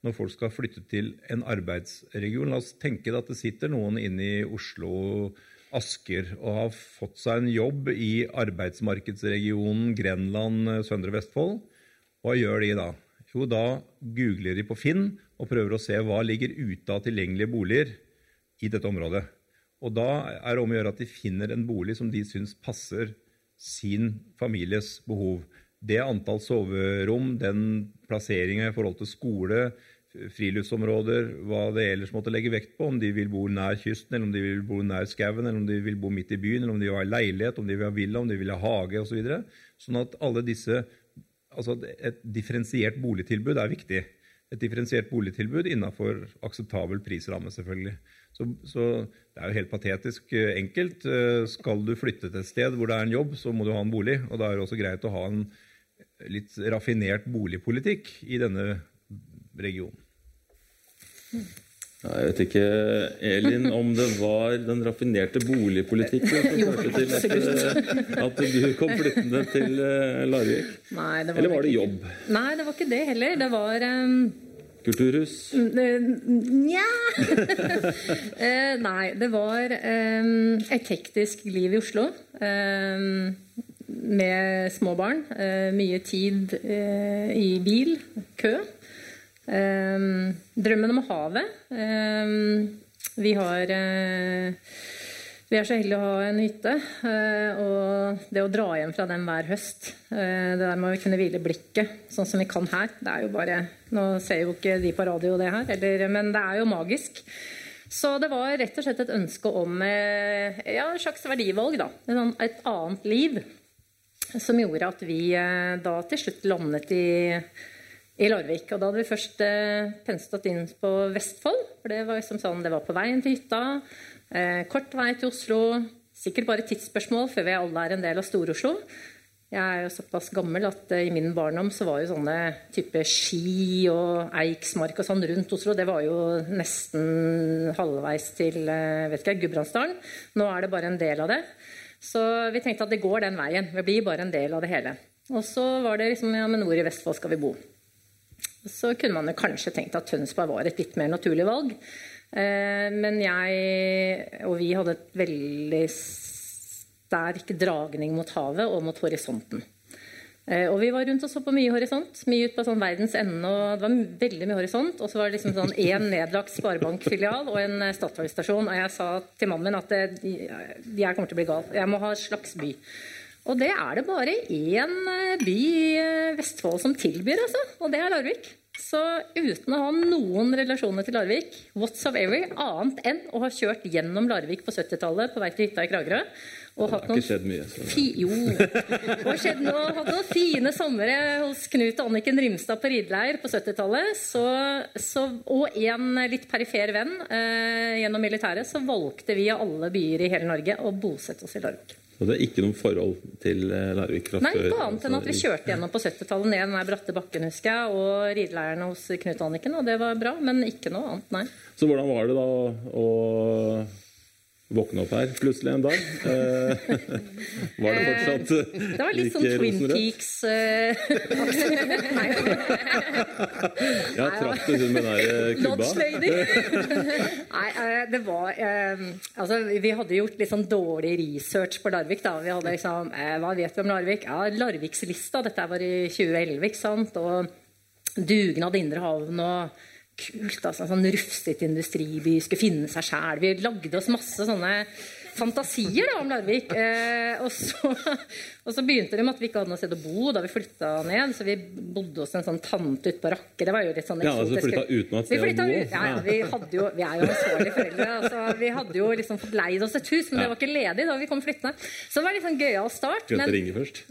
når folk skal flytte til en arbeidsregion. La oss tenke at det sitter noen inne i Oslo, Asker og har fått seg en jobb i arbeidsmarkedsregionen Grenland, Søndre Vestfold. Hva gjør de da? Jo, da googler de på Finn og prøver å se hva ligger ute av tilgjengelige boliger i dette området. Og da er det om å gjøre at de finner en bolig som de syns passer sin families behov. Det antall soverom, den plasseringa i forhold til skole, friluftsområder, hva det ellers måtte legge vekt på, om de vil bo nær kysten, eller om de vil bo nær skauen, eller om de vil bo midt i byen, eller om de vil ha leilighet, om de vil ha villa, om de vil ha hage osv. Så sånn at alle disse Altså et differensiert boligtilbud er viktig. Et differensiert boligtilbud innafor akseptabel prisramme, selvfølgelig. Så, så, det er jo helt patetisk eh, enkelt. Eh, skal du flytte til et sted hvor det er en jobb, så må du ha en bolig. Og da er det også greit å ha en litt raffinert boligpolitikk i denne regionen. Jeg vet ikke, Elin, om det var den raffinerte boligpolitikken som førte til at, at, du kom flyttende til eh, Larvik? Eller var det jobb? Nei, det var ikke det heller. Det var um Kulturhus? Nja eh, Nei, det var um, et hektisk liv i Oslo. Um, med små barn. Mye tid i bil. Kø. Drømmen om havet. vi har vi er så heldige å ha en hytte. Eh, og det å dra hjem fra den hver høst eh, Det der med å kunne hvile blikket, sånn som vi kan her Det er jo bare Nå ser jo ikke de på radio det her, eller, men det er jo magisk. Så det var rett og slett et ønske om eh, ja, en slags verdivalg. da, Et annet liv. Som gjorde at vi da til slutt landet i i Larvik. Og da hadde vi først eh, inn på Vestfold. For det var, liksom sånn, det var på veien til hytta. Eh, kort vei til Oslo. Sikkert bare tidsspørsmål før vi alle er en del av Stor-Oslo. Jeg er jo såpass gammel at uh, i min barndom så var jo sånne type Ski og Eiksmark og sånn rundt Oslo, det var jo nesten halvveis til uh, vet ikke, Gudbrandsdalen. Nå er det bare en del av det. Så vi tenkte at det går den veien. Vi blir bare en del av det hele. Og så var det liksom ja, men hvor i Vestfold skal vi bo? Så kunne man jo kanskje tenkt at Tønsberg var et litt mer naturlig valg. Eh, men jeg og vi hadde et veldig sterk dragning mot havet og mot horisonten. Eh, og vi var rundt og så på mye horisont. Mye ut på sånn verdens ende. og Det var veldig mye horisont. Og så var det liksom sånn én nedlagt sparebankfilial og en eh, Statoil-stasjon. Og jeg sa til mannen min at det, jeg kommer til å bli gal. Jeg må ha en slags by. Og det er det bare én by i Vestfold som tilbyr, altså. Og det er Larvik. Så uten å ha noen relasjoner til Larvik, whatsoever, annet enn å ha kjørt gjennom Larvik på 70-tallet på vei til hytta i Kragerø og har ikke skjedd mye. Fi, jo. Og skjedd noe, hatt noen fine somre hos Knut og Anniken Rimstad på rideleir på 70-tallet. Og en litt perifer venn eh, gjennom militæret, så valgte vi av alle byer i hele Norge å bosette oss i Larvik. Og det er ikke noe forhold til eh, Larvik fra Nei, før? Nei, annet enn at vi kjørte gjennom på 70-tallet ned den bratte bakken, husker jeg, og rideleiren hos Knut Anniken, og det var bra, men ikke noe annet, nei. Så hvordan var det da å våkne opp her plutselig en dag. Eh, var det fortsatt like eh, Det var litt sånn Twin Peaks uh, Ja, traff du hun med den der kubba? Nei, det var Altså, vi hadde gjort litt sånn dårlig research på Larvik, da. Vi hadde liksom Hva vet vi om Larvik? Ja, Larvikslista. Dette var i 2011, ikke sant? Og dugnad Indre Havn og kult. altså Sånn rufsete industriby, skulle finne seg sjæl. Vi lagde oss masse sånne fantasier da, om Larvik. Eh, og, så, og, så, begynte det med at vi ikke hadde noe sted å bo da vi flytta ned. Så vi bodde hos en sånn tante ute på Rakke. Det var jo litt sånn Ja, altså flytta uten at sted å bo? Ja, ja, vi, hadde jo, vi er jo ansvarlige foreldre. Altså, vi hadde jo liksom fått leid oss et hus, men det var ikke ledig da vi kom flyttende. Så det var litt sånn gøyal start. Skulle men... ringe først.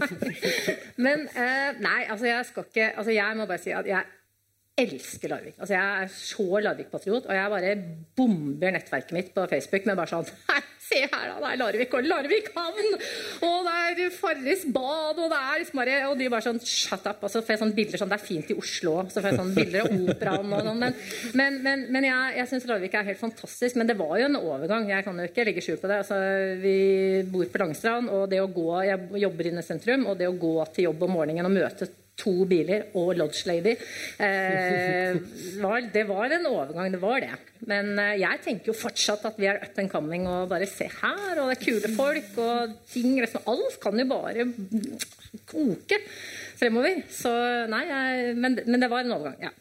men eh, nei, altså jeg skal ikke Altså jeg må bare si at jeg elsker Larvik. Altså, jeg er så Larvik-patriot, og jeg bare bomber nettverket mitt på Facebook med bare sånn se her, da! Det er Larvik og Larvik havn! Og det er Farris bad, og det er liksom bare Og de bare sånn Shut up! Og så får jeg sånne bilder sånn Det er fint i Oslo. Så får jeg sånne bilder av operaen og sånn. Men, men, men, men, jeg, jeg syns Larvik er helt fantastisk. Men det var jo en overgang. Jeg kan jo ikke legge skjul på det. Altså, vi bor på Langstrand, og det å gå Jeg jobber inne i sentrum, og det å gå til jobb om morgenen og møte to biler og Lodge Lady. Eh, var, det var en overgang, det var det. Men eh, jeg tenker jo fortsatt at vi er up and coming og bare se her, og det er kule folk og ting liksom, Alt kan jo bare koke fremover. Så nei, jeg, men, men det var en overgang, ja.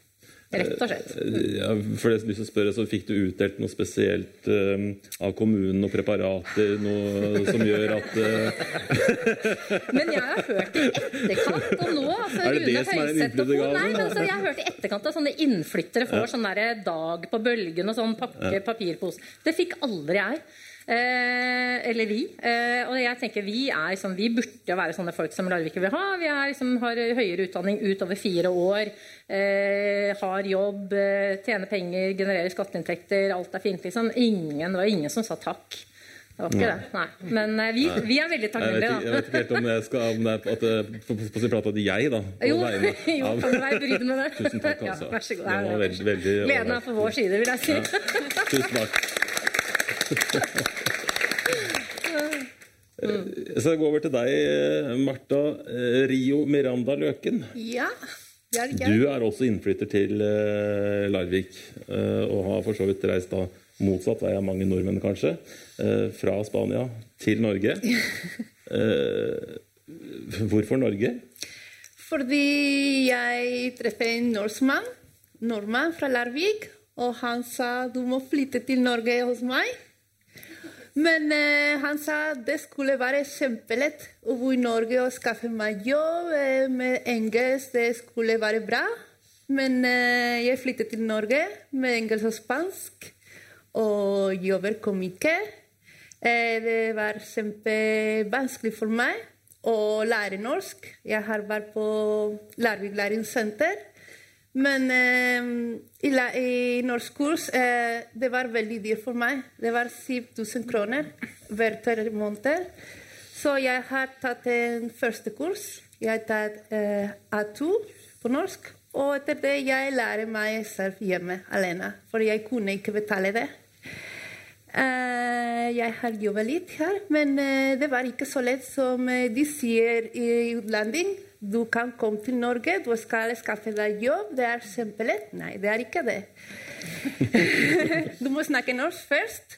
Rett og slett. Eh, ja, for det lyst til å spørre, så Fikk du utdelt noe spesielt um, av kommunen, noen preparater, noe som gjør at uh... Men jeg har hørt i etterkant, og nå altså, Er det Rune det som er den innflyttede gaven? Nei, altså, jeg har hørt i etterkant at sånne innflyttere får ja. sånn dag på bølgen og sånn pakke, ja. papirpose. Det fikk aldri jeg. Eh, eller vi. Eh, og jeg tenker vi er sånn, vi burde være sånne folk som Larvik vil ha. Vi er, som har høyere utdanning utover fire år. Eh, har jobb, tjener penger, genererer skatteinntekter. Alt er fint, liksom. Ingen, det var ingen som sa takk. Det var ikke Nei. det. Nei. Men vi, vi, er veldig takknemlige, da. Jeg vet ikke helt om, jeg skal, om det er at, på, på sin plate at jeg, da Jo, jo kan du være brydd med det. Tusen takk, altså. Ja, vær så god. Det var veldig, veldig Gleden er på vår side, vil jeg si. Ja. Tusen takk. Jeg skal gå over til deg, Marta eh, Rio Miranda Løken. Ja, det er det. Du er også innflytter til eh, Larvik, eh, og har for så vidt reist da motsatt vei av mange nordmenn, kanskje. Fra Spania til Norge. Hvorfor Norge? Fordi jeg treffer en norskmann, nordmann fra Larvik, og han sa du må flytte til Norge hos meg. Men eh, han sa det skulle være kjempelett å bo i Norge og skaffe meg jobb eh, med engelsk. Det skulle være bra. Men eh, jeg flyttet til Norge med engelsk og spansk og jobber kom ikke. Eh, det var kjempevanskelig for meg å lære norsk. Jeg har vært på Larvik læringssenter. Men eh, i, i norskkurs eh, det var veldig dyrt for meg. Det var 7000 kroner hver måned. Så jeg har tatt en første kurs. Jeg har tatt eh, A2 på norsk. Og etter det jeg lærer meg selv hjemme alene, for jeg kunne ikke betale det. Uh, jeg har jobbet litt her, men uh, det var ikke så lett som de sier i utlanding. Du kan komme til Norge, du skal skaffe deg jobb. Det er kjempelett. Nei, det er ikke det. du må snakke norsk først.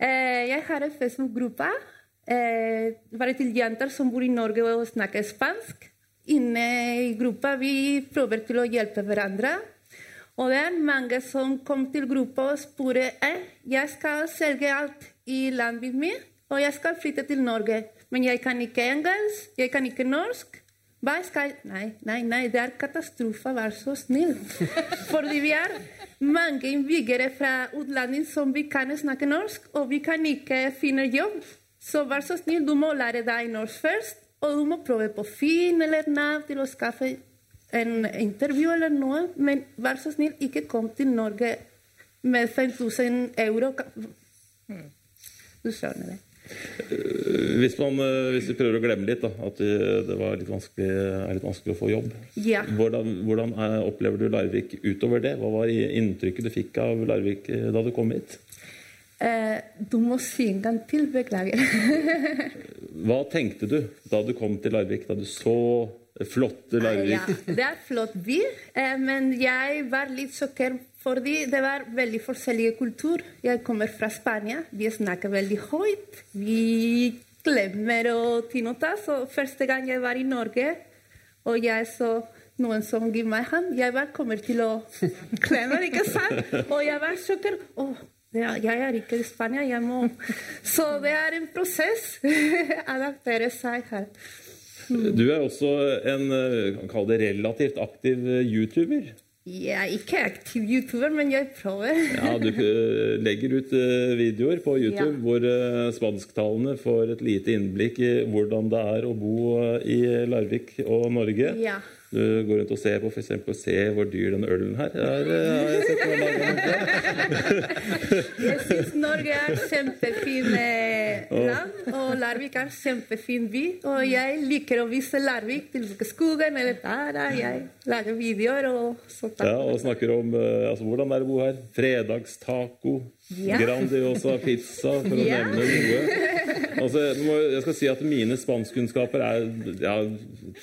Eh, jeg har en Facebook-gruppe eh, bare til jenter som bor i Norge og snakker spansk. Inne i gruppa vi prøver til å hjelpe hverandre. Og det er mange som kom til gruppa og spurte eh, jeg skal selge alt i landet mitt, og jeg skal flytte til Norge. Men jeg kan ikke engelsk, jeg kan ikke norsk. Hva skal Nei, nei, nei, det er katastrofe, vær så snill. Fordi vi er mange innbyggere fra utlandet som vi kan snakke norsk, og vi kan ikke finne jobb. Så vær så snill, du må lære deg norsk først, og du må prøve på Finn eller Nav til å skaffe en intervju eller noe, men vær så snill, ikke kom til Norge med 5000 euro. Du skjønner det. Hvis, man, eh, hvis vi prøver å glemme litt, da, at det var litt er litt vanskelig å få jobb. Ja. Hvordan, hvordan er, opplever du Larvik utover det? Hva var inntrykket du fikk av Larvik eh, da du kom hit? Eh, du må si en gang til. Beklager. Hva tenkte du da du kom til Larvik? Da du så flotte Larvik? Ja, det er flott by, eh, men jeg var litt sjokkert fordi det var veldig forskjellige kultur. Jeg kommer fra Spania. Vi snakker veldig høyt. Vi klemmer å ta notas. Så første gang jeg var i Norge, og jeg så noen som gir meg hånd, jeg var kommer til å klemme, ikke sant? Og jeg var sjokkert. Oh, jeg er ikke i Spania, jeg må Så det er en prosess. Adaptere seg her. Du er også en kan kalle det relativt aktiv YouTuber. Jeg er ikke aktiv YouTuber, men jeg prøver. ja, Du legger ut videoer på YouTube ja. hvor spansktalende får et lite innblikk i hvordan det er å bo i Larvik og Norge. Ja. Du går rundt og ser på eksempel, se hvor dyr den ølen her er. Har jeg sett jeg syns Norge er kjempefin land, og Larvik er kjempefin by. Og jeg liker å vise Larvik til skogen eller der jeg lager videoer og sånt. Ja, og snakker om altså, hvordan det er å bo her. Fredagstaco, ja. Grandiosa pizza, for å Ja. nevne noe. Altså, jeg skal si at mine spanskkunnskaper er ja,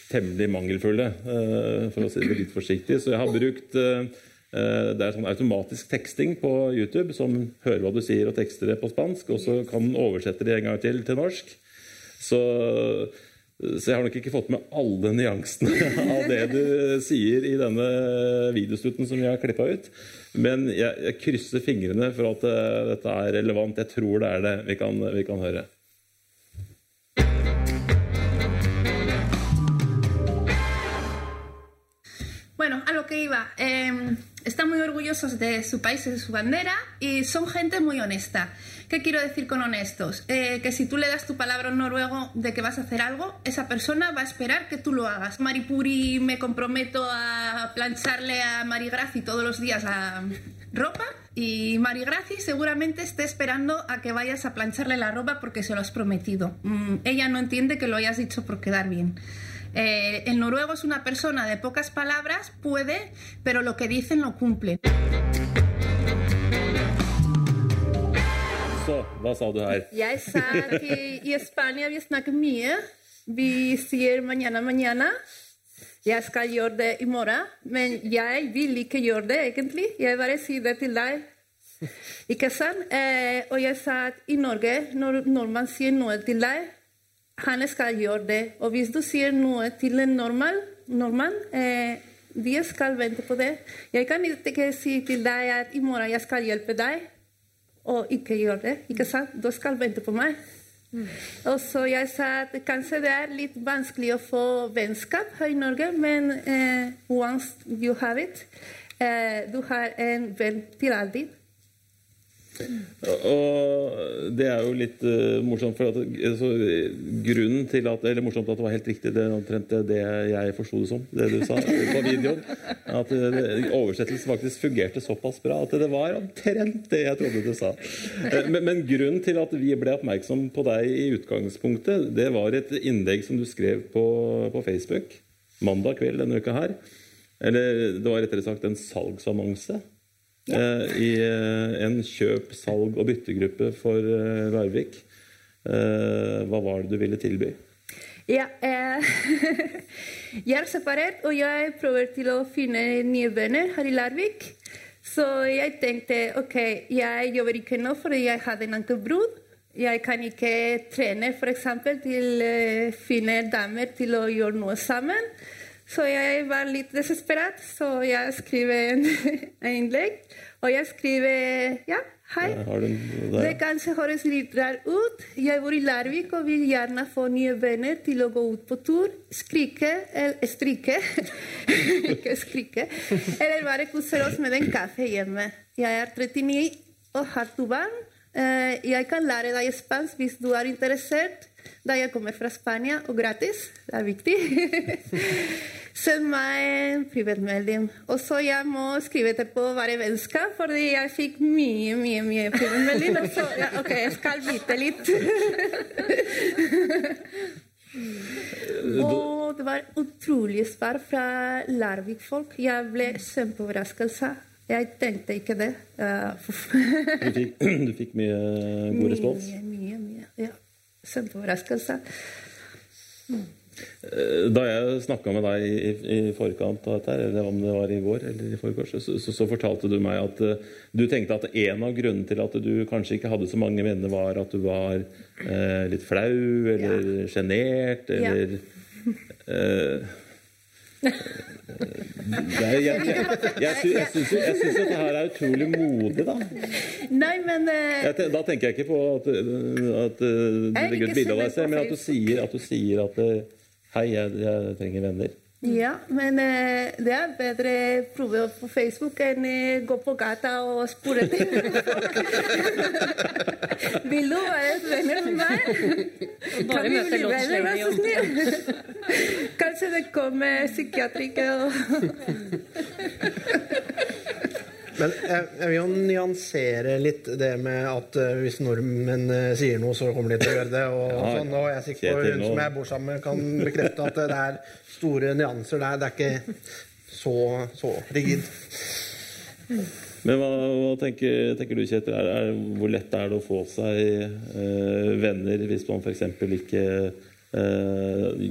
temmelig mangelfulle, eh, for å si det litt forsiktig. Så jeg har brukt eh, det er sånn automatisk teksting på YouTube som hører hva du sier og tekster det på spansk, og så kan den oversette det en gang til til norsk. Så, så jeg har nok ikke fått med alle nyansene av det du sier i denne videosnutten som jeg har klippa ut. Men jeg, jeg krysser fingrene for at uh, dette er relevant. Jeg tror det er det. Vi kan, vi kan høre. Bueno, a lo que iba. Eh, están muy orgullosos de su país y de su bandera y son gente muy honesta. ¿Qué quiero decir con honestos? Eh, que si tú le das tu palabra a un noruego de que vas a hacer algo, esa persona va a esperar que tú lo hagas. Maripuri me comprometo a plancharle a Marigraci todos los días la ropa y Marigraci seguramente esté esperando a que vayas a plancharle la ropa porque se lo has prometido. Mm, ella no entiende que lo hayas dicho por quedar bien. Eh, el noruego es una persona de pocas palabras, puede, pero lo que dicen lo cumplen. Så, hva sa du her? Jeg sa at i, i Spania vi snakker mye. Vi sier mañana, mañana. Jeg skal gjøre det i morgen, men jeg vil ikke gjøre det, egentlig. Jeg bare sier det til deg. Ikke sant? Eh, og jeg sa at i Norge, når, når man sier noe til deg, han skal gjøre det. Og hvis du sier noe til en normal, nordmann, eh, de skal vente på det. Jeg kan ikke si til deg at i morgen jeg skal hjelpe deg, og ikke gjøre det. ikke sant? Du skal vente på meg. Og så jeg sa at kanskje det er litt vanskelig å få vennskap her i Norge, men eh, once you have it, eh, du har en venn til alltid. Og det er jo litt uh, morsomt, for at, altså, grunnen til at Eller morsomt at det var helt riktig, det omtrent det jeg forsto det som, det du sa på videoen. At uh, oversettelsen faktisk fungerte såpass bra at det var omtrent det jeg trodde du sa. Uh, men, men grunnen til at vi ble oppmerksom på deg i utgangspunktet, det var et innlegg som du skrev på, på Facebook mandag kveld denne uka her. Eller det var rettere sagt en salgsannonse i en kjøp-, salg- og byttegruppe for Larvik. Hva var det du ville tilby? Ja, eh, jeg er separert, og jeg prøver til å finne nye venner her i Larvik. Så jeg tenkte ok, jeg jobber ikke nå fordi jeg hadde en ankelbrudd. Jeg kan ikke trene f.eks. til å uh, finne damer til å gjøre noe sammen. Så jeg var litt desesperat, så jeg skriver en, en innlegg. Og jeg skriver ja, Hei. Det kanskje høres litt rart ut. Jeg bor i Larvik og vil gjerne få nye venner til å gå ut på tur. Skrike eller strikke. Ikke skrike. Eller bare kose oss med en kaffe hjemme. Jeg er 39 og har to barn. Eh, jeg kan lære deg spansk hvis du er interessert, da jeg kommer fra Spania, og gratis. Det er viktig. Send meg en privatmelding. Og så jeg må skrive etterpå være vennskap, fordi jeg fikk mye, mye mye privatmelding. Og så ja, OK, jeg skal vite litt. og det var utrolig svar fra Larvik-folk. Jeg ble kjempeoverraskelse. Jeg tenkte ikke det. du, fikk, du, fikk, mye god respons? Mye, mye. mye. Ja. Kjempeoverraskelse. Mm. Da jeg snakka med deg i, i, forkant av dette, eller om det var i går eller i forgårs, så, så, så, fortalte du meg at uh, du tenkte at en av grunnene til at du kanskje ikke hadde så mange venner, var at du var uh, litt flau eller sjenert ja. eller uh, jeg, jeg, jeg, jeg syns jo dette her er utrolig modig, da. Nei, men Da tenker jeg ikke på at, at du legger ut bilde av deg selv, men at du sier at, du sier at Hei, jeg, jeg trenger venner. Ja, men eh, det er bedre å prøve på Facebook enn å eh, gå på gata og spørre ting. Vil du være venner med meg? Kan vi bli venner, vær så snill? Kanskje det kommer psykiatriker og Men jeg, jeg, vil jo nyansere litt det med at uh, hvis nordmenn uh, sier noe, så kommer de til å gjøre det. Og, ja, sånn, og jeg er sikker på hun som jeg bor sammen med, kan bekrefte at det er store nyanser der. Det er ikke så, så rigid. Men hva, hva tenker, tenker, du, Kjetil? Er, er, hvor lett er det å få seg eh, venner hvis man f.eks. ikke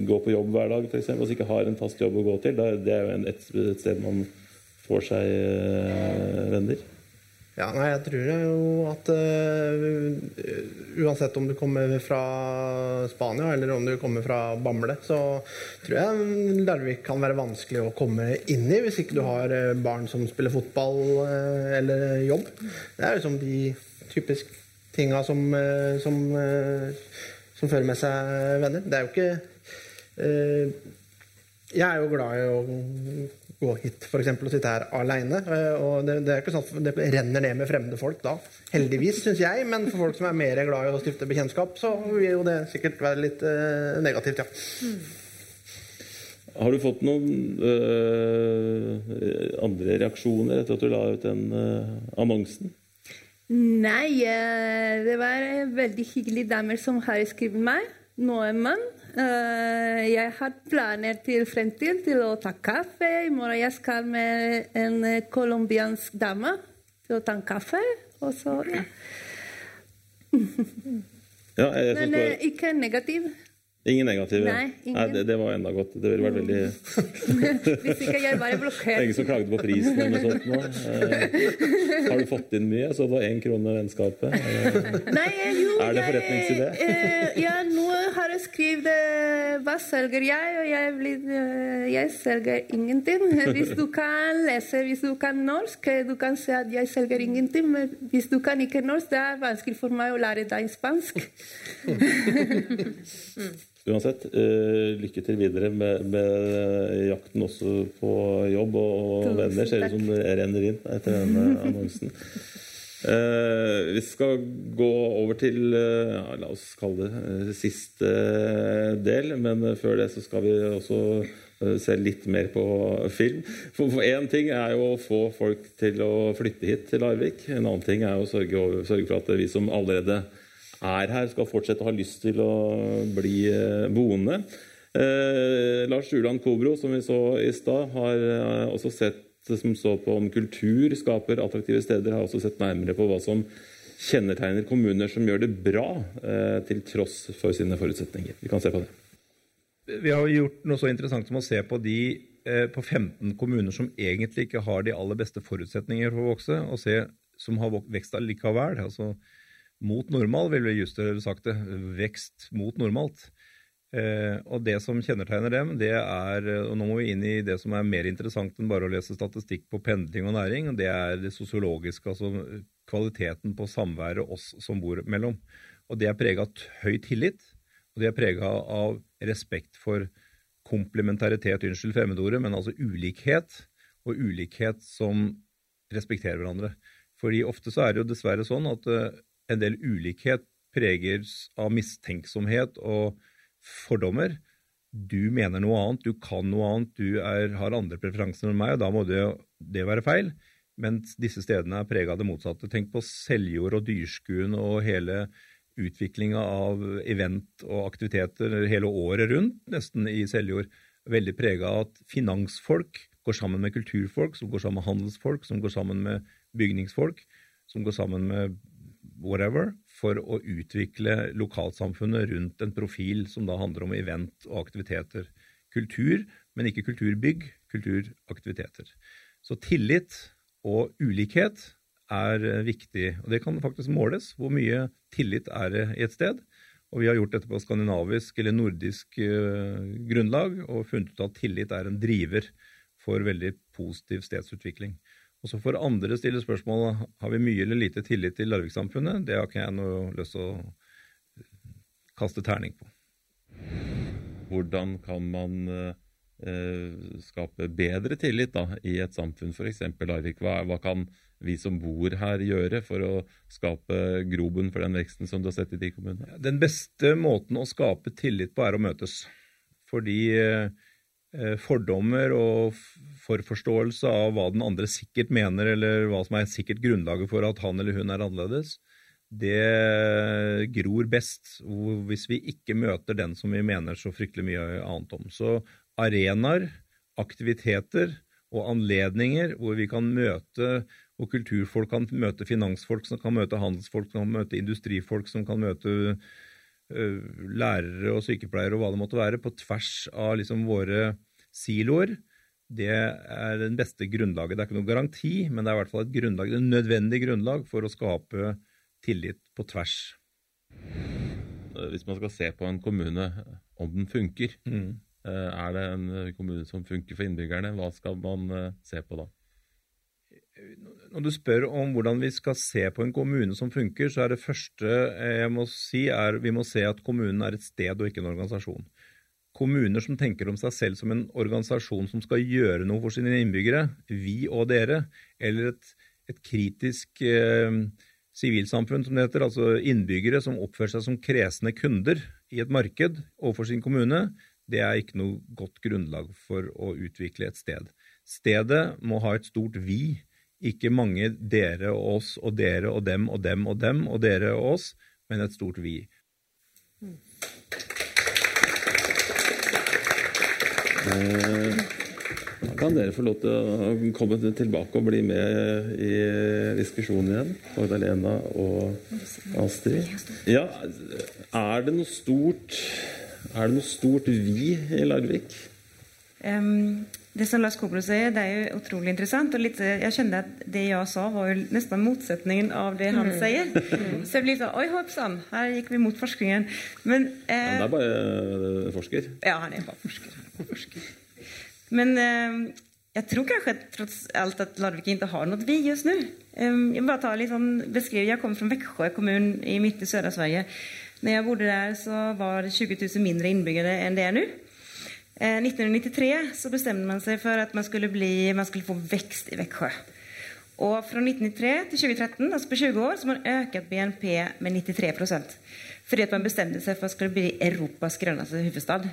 går på jobb hver dag, for eksempel, og ikke har en fast jobb å gå til? det er jo et, et sted man får seg eh, venner? Ja, nei, jeg tror jo at uh, uansett om du kommer fra Spania eller om du kommer fra Bamble, så tror jeg Larvik kan være vanskelig å komme inn i hvis ikke du har eh, barn som spiller fotball uh, eller jobb. Det er liksom de typiske tinga som, som, som, fører med seg venner. Det er jo ikke Jeg er jo glad i å gå hit for eksempel, og sitte her aleine. Eh, og det, det, er ikke sånn at det renner ned med fremmede folk da. Heldigvis, syns jeg. Men for folk som er mer glad i å stifte bekjentskap, så vil jo det sikkert være litt eh, negativt, ja. Mm. Har du fått noen øh, andre reaksjoner etter at du la ut den øh, annonsen? Nei, det var veldig hyggelige damer som har skrevet meg. Noen Uh, jeg har planer til fremtiden til å ta kaffe. I morgen jeg skal med en colombiansk dame til å ta en kaffe. Og så, ja. ja Men bare... ikke negativ. Ingen negative? Nei, ingen. Nei det, det, var enda godt. Det ville vært veldig Hvis ikke jeg bare blokkert. Ingen som klagde på prisen eller noe sånt nå? Eh, har du fått inn mye? Så det var én krone vennskapet? Nei, jo, er det forretningsidé? Eh, ja, nå har jeg skrevet eh, hva selger jeg, og jeg, blir, eh, jeg selger ingenting. Hvis du kan lese, hvis du kan norsk, eh, du kan si at jeg selger ingenting. Men hvis du kan ikke norsk, det er vanskelig for meg å lære deg spansk. Uansett, uh, lykke til videre med, med, jakten også på jobb og, og venner. Ser ut som det renner inn etter denne annonsen. Uh, vi skal gå over til uh, ja, la oss kalle det siste del, men før det så skal vi også se litt mer på film. For én ting er jo å få folk til å flytte hit til Larvik. En annen ting er å sørge, sørge for at vi som allerede er her, skal fortsette å ha lyst til å bli eh, boende. Eh, Lars Uland Kobro, som vi så i stad, har eh, også sett som så på om kultur skaper attraktive steder, har også sett nærmere på hva som kjennetegner kommuner som gjør det bra, eh, til tross for sine forutsetninger. Vi kan se på det. vi har gjort noe så interessant som å se på de eh, på 15 kommuner som egentlig ikke har de aller beste forutsetninger for å vokse, og se som har vekst allikevel. Altså mot normal, ville Juster sagt det. Vekst mot normalt. Eh, og det som kjennetegner dem, det er og Nå må vi inn i det som er mer interessant enn bare å lese statistikk på pendling og næring. og Det er det sosiologiske, altså kvaliteten på samværet oss som bor mellom. Og det er prega av høy tillit, og det er prega av respekt for komplementaritet, unnskyld fremmedordet, men altså ulikhet, og ulikhet som respekterer hverandre. Fordi ofte så er det jo dessverre sånn at uh, en del ulikhet preges av mistenksomhet og fordommer. Du mener noe annet, du kan noe annet, du er, har andre preferanser enn meg, og da må det, det være feil. Mens disse stedene er prega av det motsatte. Tenk på Seljord og Dyrskuen og hele utviklinga av event og aktiviteter hele året rundt, nesten i Seljord, veldig prega av at finansfolk går sammen med kulturfolk, som går sammen med handelsfolk, som går sammen med bygningsfolk, som går sammen med whatever, for å utvikle lokalsamfunnet rundt en profil som da handler om event og aktiviteter. Kultur, men ikke kulturbygg, kulturaktiviteter. Så tillit og ulikhet er eh, viktig. Og det kan faktisk måles. Hvor mye tillit er det i et sted? Og vi har gjort dette på skandinavisk eller nordisk uh, grunnlag og funnet ut at tillit er en driver for veldig positiv stedsutvikling. Og så får andre stille spørsmål har vi mye eller lite tillit til Larvik-samfunnet. Det har ikke jeg noe lyst til å kaste terning på. Hvordan kan man eh, skape bedre tillit da, i et samfunn, f.eks. Larvik? Hva, hva kan vi som bor her gjøre for å skape grobunn for den veksten som du har sett i de kommunene? Den beste måten å skape tillit på er å møtes. Fordi eh, fordommer og forforståelse av hva den andre sikkert mener, eller hva som er sikkert grunnlaget for at han eller hun er annerledes, det gror best hvis vi ikke møter den som vi mener så fryktelig mye annet om. Så arenaer, aktiviteter og anledninger hvor vi kan møte og kulturfolk kan møte finansfolk, som kan møte handelsfolk, som kan møte industrifolk, som kan møte uh, lærere og sykepleiere og hva det måtte være, på tvers av liksom våre siloer. Det er den beste grunnlaget. Det er ikke noen garanti, men det er i hvert fall et grunnlag, et nødvendig grunnlag for å skape tillit på tvers. Hvis man skal se på en kommune, om den funker, mm. Eh, er det en kommune som funker for innbyggerne, hva skal man eh, se på da? Når du spør om hvordan vi skal se på en kommune som funker, så er det første jeg må si er vi må se at kommunen er et sted og ikke en organisasjon. Kommuner som tenker om seg selv som en organisasjon som skal gjøre noe for sine innbyggere, vi og dere, eller et, et kritisk eh, sivilsamfunn, som det heter, altså innbyggere som oppfører seg som kresne kunder i et marked overfor sin kommune, det er ikke noe godt grunnlag for å utvikle et sted. Stedet må ha et stort vi ikke mange dere og oss og dere og dem og dem og dem og dere og oss, men et stort vi. Eh, da kan dere få lov til å komme tilbake og bli med i diskusjonen igjen. Magdalena og Astrid. Ja, er det noe stort Er det noe stort vi i Larvik? Um, det som Lars Kobro sier, det er jo utrolig interessant. og litt, Jeg kjente at det jeg sa var jo nesten motsetningen av det han mm. sier. Mm. Så jag blir sånn Oi, hoppsann, her gikk vi mot forskningen. Men, eh, han er bare eh, forsker. Ja, han er bare forsker. forsker. Men eh, jeg tror kanskje trots alt at Larvik ikke har noe vi just nu. Eh, bare tar litt sånn beskriv, Jeg kommer fra Veksjø kommun i midt i södra Sverige. Når jeg bodde der, så var det 20 000 mindre innbyggere enn det är nu. 1993 eh, så bestemte man seg for at man skulle, bli, man skulle få vekst i Växjö. Og fra 1993 til 2013, altså på 20 år, så man økt BNP med 93% Fordi at man bestemte seg for at man skulle bli Europas grønneste hovedstad.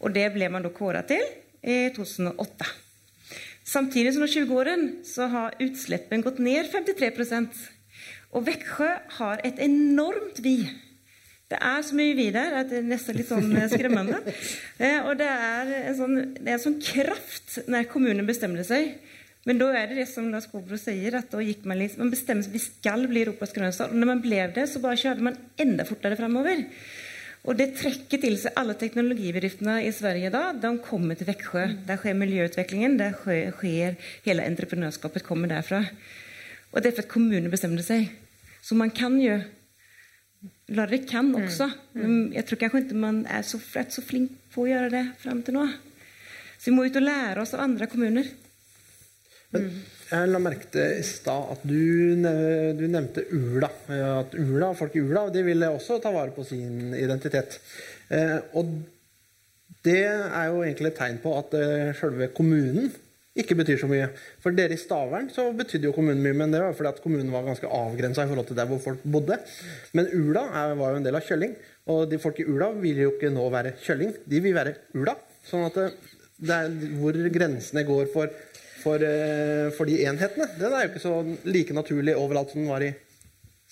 Og det ble man da kåra til i 2008. Samtidig som de 20 årene så har utslippen gått ned 53% Og Växjø har et enormt vi det er så mye vi der at det er nesten litt sånn eh, skremmende. Eh, og det er, en sånn, det er en sånn kraft når kommunen bestemmer seg. Men da er det det som Lars Kobro sier, at man liksom, man bestemmer seg vi skal bli Europas grønne stad. Og når man ble det, så bare kjørte man enda fortere fremover. Og det trekker til seg alle teknologibedriftene i Sverige da, de kommer til Veksjø. Der skjer miljøutviklingen. der skjer, sker hele entreprenørskapet kommer derfra. Og det er for at kommunen bestemte seg. Så man kan jo Larvik kan også. Men jeg tror kanskje ikke man er så, er så flink på å gjøre det fram til nå. Så vi må ut og lære oss av andre kommuner. Men jeg la merke til i stad at du, du nevnte Ula. At Ula, folk i Ula de ville også ta vare på sin identitet. Eh, og det er jo egentlig et tegn på at eh, selve kommunen ikke betyr så mye. For dere i Stavern så betydde jo kommunen mye, men det var fordi at kommunen var ganske avgrensa i forhold til der hvor folk bodde. Men Ula er, var jo en del av Kjølling, og de folk i Ula vil jo ikke nå være Kjølling, de vil være Ula. Sånn at det, det er hvor grensene går for, for, eh, for de enhetene, den er jo ikke så like naturlig overalt som den var i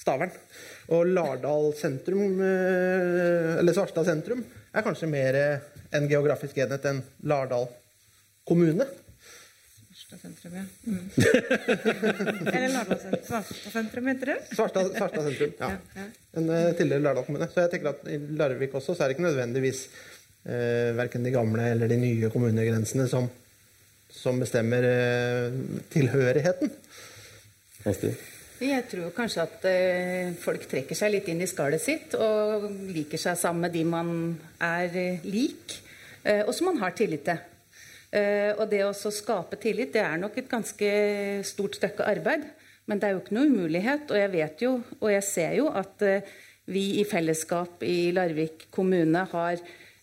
Stavern. Og Lardal sentrum, eh, eller Svarstad sentrum, er kanskje mer eh, en geografisk enhet enn Lardal kommune. Svarstad sentrum, ja. Mm. Eller Lardalssentrum. Svarstad sentrum, heter det? Svarstad, Svarstad sentrum, ja. ja. En uh, tidligere Lardal kommune. Så jeg tenker at i Larvik også så er det ikke nødvendigvis uh, verken de gamle eller de nye kommunegrensene som, som bestemmer uh, tilhørigheten. Jeg tror kanskje at eh, folk trekker seg litt inn i skallet sitt og liker seg sammen med de man er eh, lik, eh, og som man har tillit til. Eh, og det å skape tillit, det er nok et ganske stort stykke arbeid. Men det er jo ikke noe umulighet, og jeg vet jo, og jeg ser jo at eh, vi i fellesskap i Larvik kommune har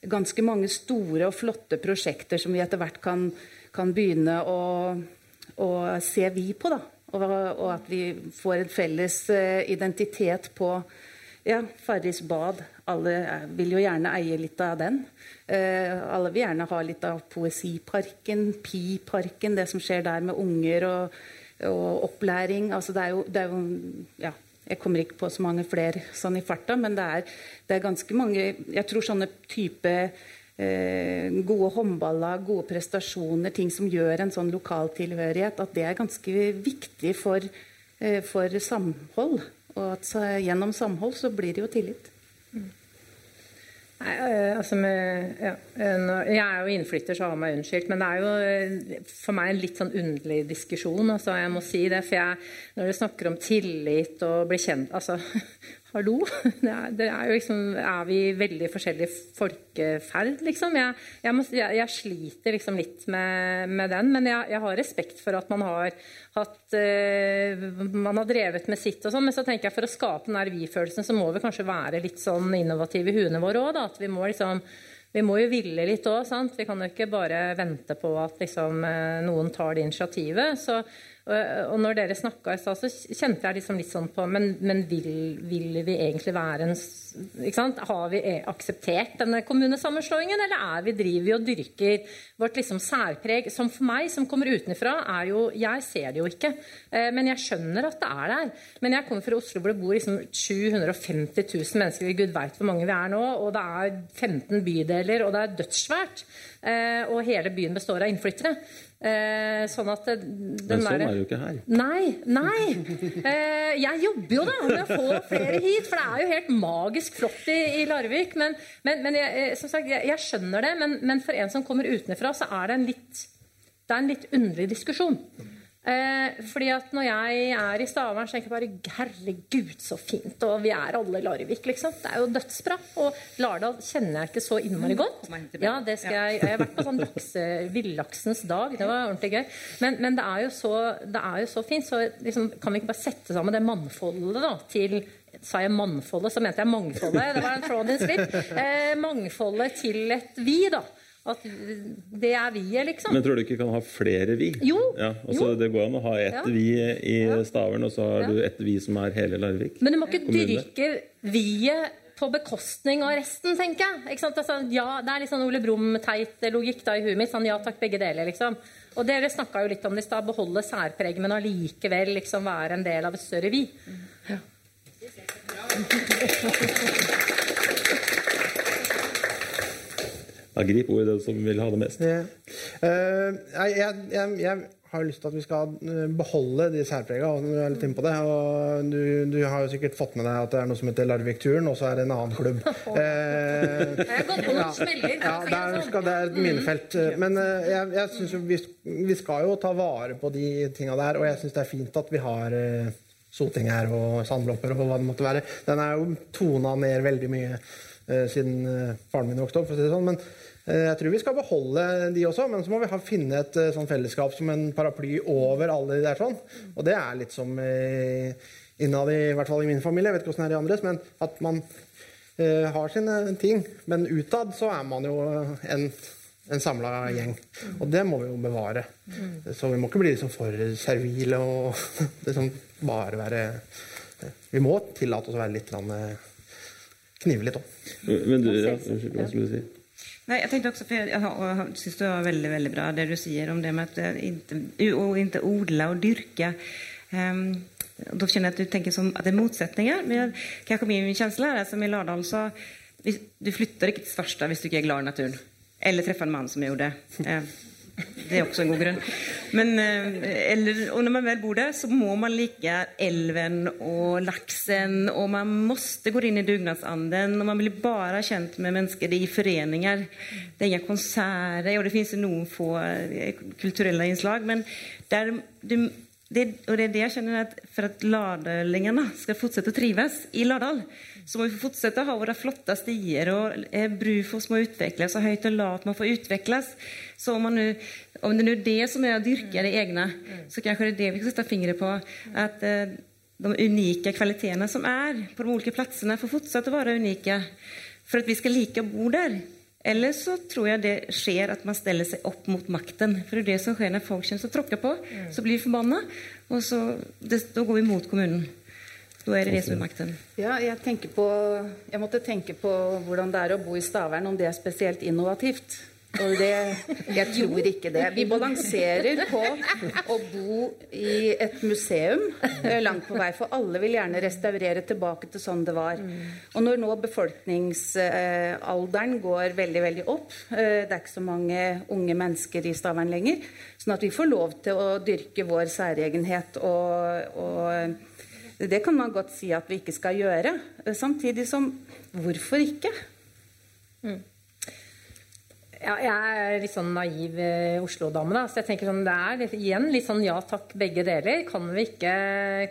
ganske mange store og flotte prosjekter som vi etter hvert kan, kan begynne å, å se vi på, da. Og, og at vi får en felles eh, identitet på ja, Farris bad. Alle vil jo gjerne eie litt av den. Eh, alle vil gjerne ha litt av Poesiparken, Pi-parken, det som skjer der med unger og, og opplæring. Altså det er jo, det er jo ja, jeg kommer ikke på så mange flere sånn i farta, men det er, det er ganske mange Jeg tror sånne type eh, gode håndballag, gode prestasjoner, ting som gjør en sånn lokal tilhørighet, at det er ganske viktig for, eh, for samhold. Og at så, gjennom samhold så blir det jo tillit. Nei, øh, altså med, ja, øh, jeg er jo innflytter, så har meg unnskyldt. Men det er jo øh, for meg en litt sånn underlig diskusjon. Altså, jeg må si det, for jeg, Når du snakker om tillit og bli kjent Altså, hallo? Det er, det er jo liksom Er vi veldig forskjellig folkeferd, liksom? Jeg, jeg, må, jeg, jeg sliter liksom litt med, med den, men jeg, har respekt for at man har hatt uh, Man har drevet med sitt og sånn, men så tenker jeg for å skape den der vi-følelsen, så må vi kanskje være litt sånn innovative i huene våre òg. At vi må liksom vi må jo ville litt òg. Vi kan jo ikke bare vente på at liksom, eh, noen tar det initiativet. Så, og, og når dere snakka i stad, så kjente jeg liksom litt sånn på Men, men vil, vil vi egentlig være en ikke sant? Har vi eh, akseptert denne kommunesammenslåingen, eller er vi, driver vi og dyrker vårt liksom særpreg? Som for meg, som kommer utenfra, er jo Jeg ser det jo ikke, eh, men jeg skjønner at det er der. Men jeg kommer fra Oslo hvor det bor liksom 750 000 mennesker, gud veit hvor mange vi er nå, og det er 15 bydeler, og det er dødssvært. Eh, og hele byen består av innflyttere. Eh, sånn at den Men sånn er det jo ikke her. Nei, nei. Eh, jeg jobber jo da med å få flere hit, for det er jo helt magisk flott i, i Larvik. Men, men, men jeg, eh, som sagt, jeg, jeg skjønner det, men, men for en som kommer utenfra, så er det en litt, det er en litt underlig diskusjon. Eh, fordi at når jeg er i Stavern, så tenker jeg bare herregud, så fint. Og vi er alle Larvik, liksom. Det er jo dødsbra. Og Lardal kjenner jeg ikke så innmari godt. Ja, det skal jeg, jeg har vært på sånn lakse, villaksens dag. Det var ordentlig gøy. Men, men det, er jo så, det er jo så fint. Så liksom, kan vi ikke bare sette sammen det mannfoldet da, til Sa jeg mannfoldet, så mente jeg mangfoldet. Det var en Freudian slip. Eh, mangfoldet til et vi, da. At det er vi-et, liksom. Men tror du ikke vi kan ha flere vi? Jo, Ja, altså jo. Det går an å ha ett Ja. vi i Stavern, og så har Ja. du ett vi som er hele Larvik. Men du må ikke kommune. dyrke vi-et på bekostning av resten, tenker jeg. Ikke sant? Altså, ja, det er litt sånn Ole Brumm-teit logikk da i huet mitt. Sånn ja takk, begge deler, liksom. Og dere snakka jo litt om det i stad. Beholde særpreget, men allikevel liksom være en del av et større vi. Ja, grip ordet den som vil ha det mest. Ja. Uh, nei, jeg, jeg, jeg har lyst til at vi skal eh, beholde de særprega. og Du er litt inne på det, og du, du, har jo sikkert fått med deg at det er noe som heter Larvik-turen, og så er det en annen klubb. uh, jeg har gått på noen smeller. Ja, der sånn. skal, det er et minefelt. Men uh, jeg, jeg synes jo vi, vi, skal jo ta vare på de tinga der, og jeg syns det er fint at vi har uh, soting her og sandlopper og hva det måtte være. Den er jo tona ned veldig mye uh, siden uh, faren min vokste opp, for å si det sånn. men jeg tror vi skal beholde de også, men så må vi ha, finne et eh, sånn fellesskap som en paraply over alle de der sånn. Og det er litt som eh, innad i, i hvert fall i min familie, jeg vet ikke åssen det er i andres, men at man eh, har sine ting. Men utad så er man jo en, en samla gjeng. Og det må vi jo bevare. Så vi må ikke bli liksom for servile og liksom bare være Vi må tillate oss å være litt knive litt òg. Men du, ja, hva skulle du si? Nej, jag tänkte också, för jag, jag syns det var väldigt, väldigt bra det du säger om det med att å inte, och inte odla och dyrka. Um, då känner jag att du tänker som att det är motsättningar. Men kanske min känsla är som i Lardal sa, du flyttar inte till Svarstad om du inte är glad i naturen. Eller träffa en man som gjorde. Uh, det er også en god grunn. Men, eh, eller, og når man vel bor der, så må man like elven og laksen. Og man måste gå inn i dugnadsanden Og man blir bare kjent med mennesker. i foreninger. det er ingen konserter og det fins noen få kulturelle innslag. Men der, det, det, og det er det jeg kjenner, at for at att skal fortsette å trives i Lardal så må vi fortsette å ha våre flotte stier, og eh, Brufos må utvikles, og høyt og lavt må få utvikles. Så om, nu, om det nu er det som er å dyrke det egne, så kanskje det er det vi skal sette fingre på. At eh, de unike kvalitetene som er på de ulike plassene, får fortsette å være unike for at vi skal like å bo der. Eller så tror jeg det skjer at man stiller seg opp mot makten. For det er det som skjer når folk kjenner seg tråkka på. Så blir vi forbanna, og så det, da går vi mot kommunen. Da er det det som er makten. Ja, jeg, på, jeg måtte tenke på hvordan det er å bo i Stavern, om det er spesielt innovativt. Og det, jeg tror ikke det. Vi balanserer på å bo i et museum eh, langt på vei, for alle vil gjerne restaurere tilbake til sånn det var. Og når nå befolkningsalderen går veldig, veldig opp, eh, det er ikke så mange unge mennesker i Stavern lenger, sånn at vi får lov til å dyrke vår særegenhet og, og det kan man godt si at vi ikke skal gjøre. Samtidig som hvorfor ikke? Mm. Ja, jeg er litt sånn naiv eh, Oslo-dame. Så jeg tenker sånn, det er litt, igjen litt sånn ja takk, begge deler. Kan vi, ikke,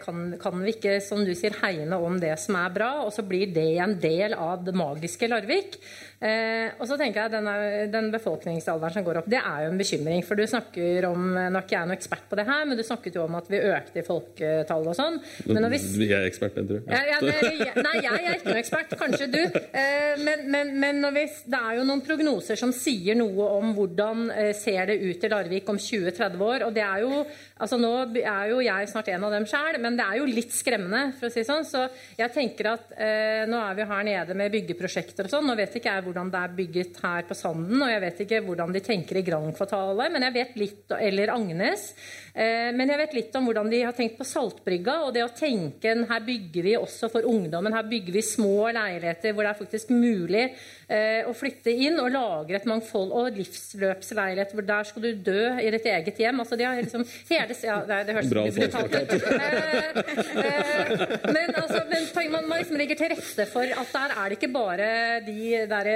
kan, kan vi ikke, som du sier, hegne om det som er bra, og så blir det en del av det magiske Larvik? Eh, og så tenker jeg denne, Den befolkningsalderen som går opp, det er jo en bekymring. For du snakker om Nå er ikke jeg noen ekspert på det her, men du snakket jo om at vi økte i folketallet og sånn. Men vi, vi er ekspert, tror jeg. Ja, ja, nei, jeg er ikke noen ekspert. Kanskje du. Eh, men, men, men vi, det er jo noen prognoser som sier noe om hvordan eh, ser det ut i Larvik om 20-30 år. Og det er jo Altså Nå er jo jeg snart en av dem sjøl, men det er jo litt skremmende. for å si sånn, Så jeg tenker at eh, nå er vi her nede med byggeprosjekter og sånn. Nå vet ikke jeg hvordan det er bygget her på Sanden, og jeg vet ikke hvordan de tenker i Grankvartalet, men jeg vet litt, eller Agnes. Eh, men jeg vet litt om hvordan de har tenkt på Saltbrygga, og det å tenke her bygger vi også for ungdommen. Her bygger vi små leiligheter hvor det er faktisk mulig å flytte inn og lagre et mangfold. Og livsløpsleilighet hvor der skal du dø i ditt eget hjem. altså de har liksom hele det, ja, nei, det høres brutalt ut. Eh, eh, men, altså, men man, man liksom legger til rette for at der er det ikke bare de der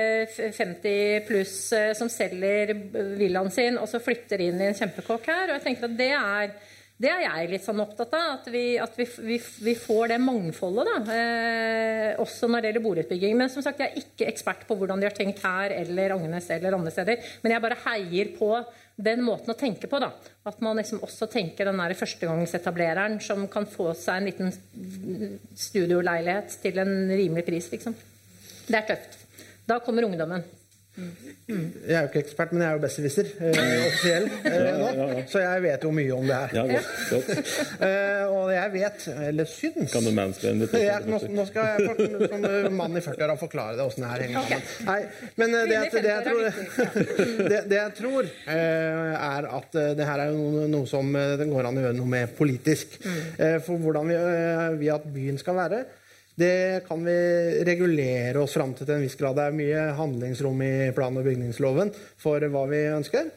50 pluss eh, som selger villaen sin og så flytter inn i en kjempekåk her. Og jeg tenker at det er det er jeg litt sånn opptatt av. At vi, at vi, vi, vi får det mangfoldet. da, eh, Også når det gjelder boligutbygging. Men som sagt, jeg er ikke ekspert på hvordan de har tenkt her eller Agnes eller andre steder. Men jeg bare heier på den måten å tenke på. da. At man liksom også tenker den førstegangsetablereren som kan få seg en liten studioleilighet til en rimelig pris. liksom. Det er tøft. Da kommer ungdommen. Jeg er jo ikke ekspert, men jeg er jo besserwisser eh, offisiell eh, nå. Så jeg vet jo mye om det her. Ja, godt, godt. eh, og jeg vet, eller syns Kan du mansplaine litt? Nå, nå, skal jeg for, som mann i 40-åra forklare det åssen det her henger sammen. Nei, men eh, det, det, det, jeg tror, det, det jeg tror eh, er at eh, det her er jo noe, noe som det går an å gjøre noe med politisk. Eh, for hvordan vi vil at byen skal være. Det kan vi regulere oss fram til til en viss grad. Det er mye handlingsrom i plan- og bygningsloven for hva vi ønsker.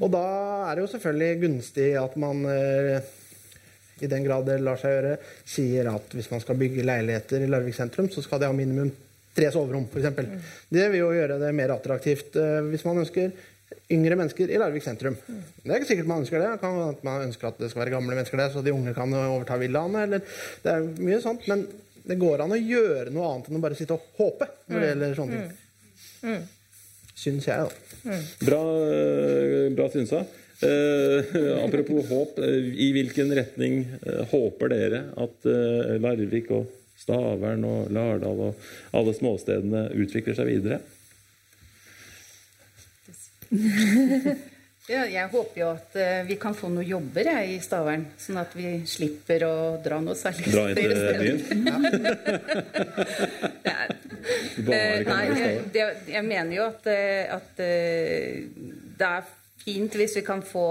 Og da er det jo selvfølgelig gunstig at man eh, i den grad det lar seg gjøre, sier at hvis man skal bygge leiligheter i Larvik sentrum, så skal det ha minimum tre soverom, f.eks. Det vil jo gjøre det mer attraktivt eh, hvis man ønsker yngre mennesker i Larvik sentrum. Det er ikke sikkert man ønsker det. Det kan man ønsker at det skal være gamle mennesker der, så de unge kan overta villaene. Eller det er mye sånt. Men det går an å gjøre noe annet enn å bare sitte og håpe når det mm. gjelder sånne ting. Mm. mm. Syns jeg, da. Bra, eh, bra synsa. Eh, apropos håp, eh, i hvilken retning eh, håper dere at Larvik og Stavern og Lardal og alle småstedene utvikler seg videre? ja, jeg håper jo at uh, vi kan få noen jobber jeg, i Stavern, sånn at vi slipper å dra noe særlig Dra inn til byen? ja. uh, nei, det, jeg mener jo at, uh, at det er fint hvis vi kan få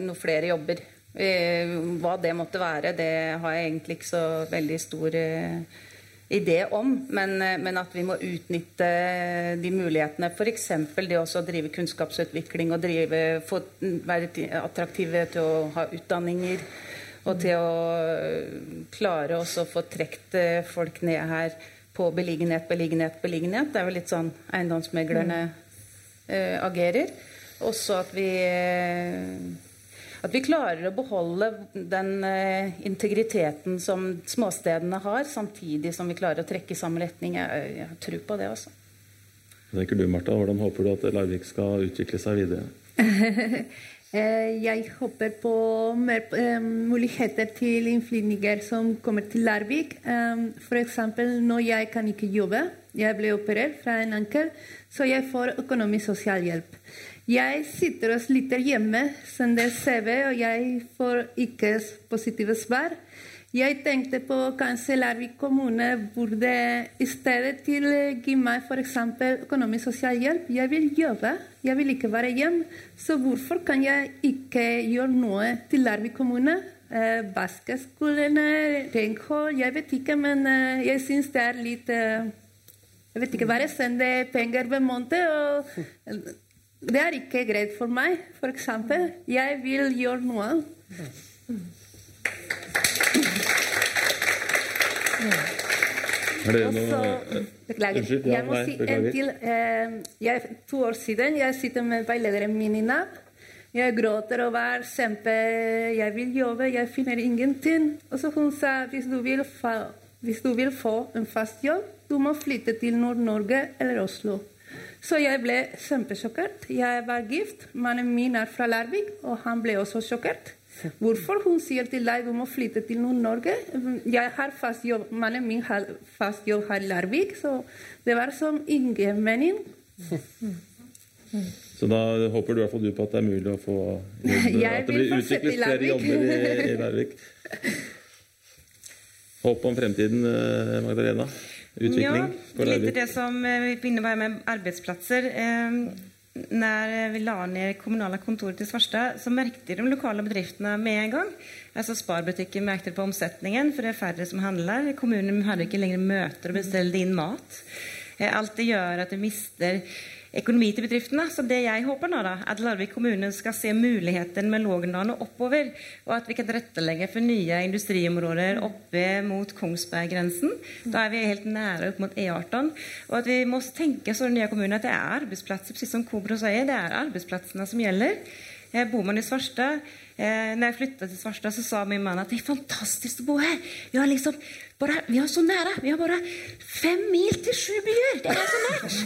noen flere jobber. hva det måtte være, det har jeg egentlig ikke så veldig stor idé om, men, eh, men, at vi må utnytte de mulighetene. F.eks. det å drive kunnskapsutvikling og drive, få, være attraktive til å ha utdanninger. Og til å eh, klare også å få trukket eh, folk ned her på beliggenhet, beliggenhet, beliggenhet. Det er jo litt sånn eiendomsmeglerne mm. agerer. Også at vi at vi klarer å beholde den eh, integriteten som småstedene har, samtidig som vi klarer å trekke i samme retning. Jeg, jeg tror på det, også. Hva tenker du, Martha? Hvordan håper du at Larvik skal utvikle seg videre? Eh, jeg håper på mer eh, muligheter til innflytninger som kommer til Larvik. F.eks. når jeg kan ikke jobbe. Jeg ble operert fra en ankel, så jeg får økonomisk sosialhjelp. Jeg sitter og sliter hjemme, sender CV, og jeg får ikke positive svar. Jeg tenkte på kanskje Larvik kommune burde i stedet til å gi meg f.eks. økonomisk sosialhjelp. Jeg vil jobbe, jeg vil ikke være hjemme. Så hvorfor kan jeg ikke gjøre noe til Larvik kommune? Eh, Basketskolene, renhold Jeg vet ikke, men eh, jeg syns det er litt eh, Jeg vet ikke, bare sende penger hver måned. og det er ikke greit for meg, f.eks. Jeg vil gjøre noe. Er det noe Beklager. Jeg må si en til. Eh, jeg, to år siden jeg sitter med veilederen min i Nav. Jeg gråter og er kjempe Jeg vil jobbe, jeg finner ingenting. Og så hun sa hvis du vil få, hvis du vil få en fast jobb, du må flytte til Nord-Norge eller Oslo. Så jeg ble kjempesjokkert. Jeg var gift. Mannen min er fra Larvik, og han ble også sjokkert. Hvorfor hun sier til deg du må flytte til Nord-Norge? Jeg har fast jobb, Mannen min har fast jobb her i Larvik, så det var som ingen mening. Så da håper du i hvert fall du på at det er mulig å få jobbe, at det blir utviklet flere jobber i, i Larvik? Håp om fremtiden, eh, Magdalena? Utvikling ja, litt det som eh, vi begynner med arbeidsplasser. Når vi la ned kommunale kontoret til Svarstad så merket de lokale bedriftene med en gang. Altså Sparbutikken merket på omsetningen, for det er færre som handler. Kommunen hadde ikke lenger møter og bestilte inn mat. Eh, alt det gjør at du mister økonomi til bedriftene. Så det jeg håper nå, da, at Larvik kommune skal se muligheten med Lågendalen oppover, og at vi kan tilrettelegge for nye industriområder oppe mot Kongsberg-grensen. Da er vi helt nære opp mot E18. Og at vi må tenke så nye kommuner at det er arbeidsplasser, precis som Kobro sier, det er arbeidsplassene som gjelder. Jeg bor man i Svarstad eh, Når jeg flytta til Svarstad, så sa min mann at det er fantastisk å bo her. Vi har liksom bare, vi er så nære. Vi har bare fem mil til sju byer! Det er så nært!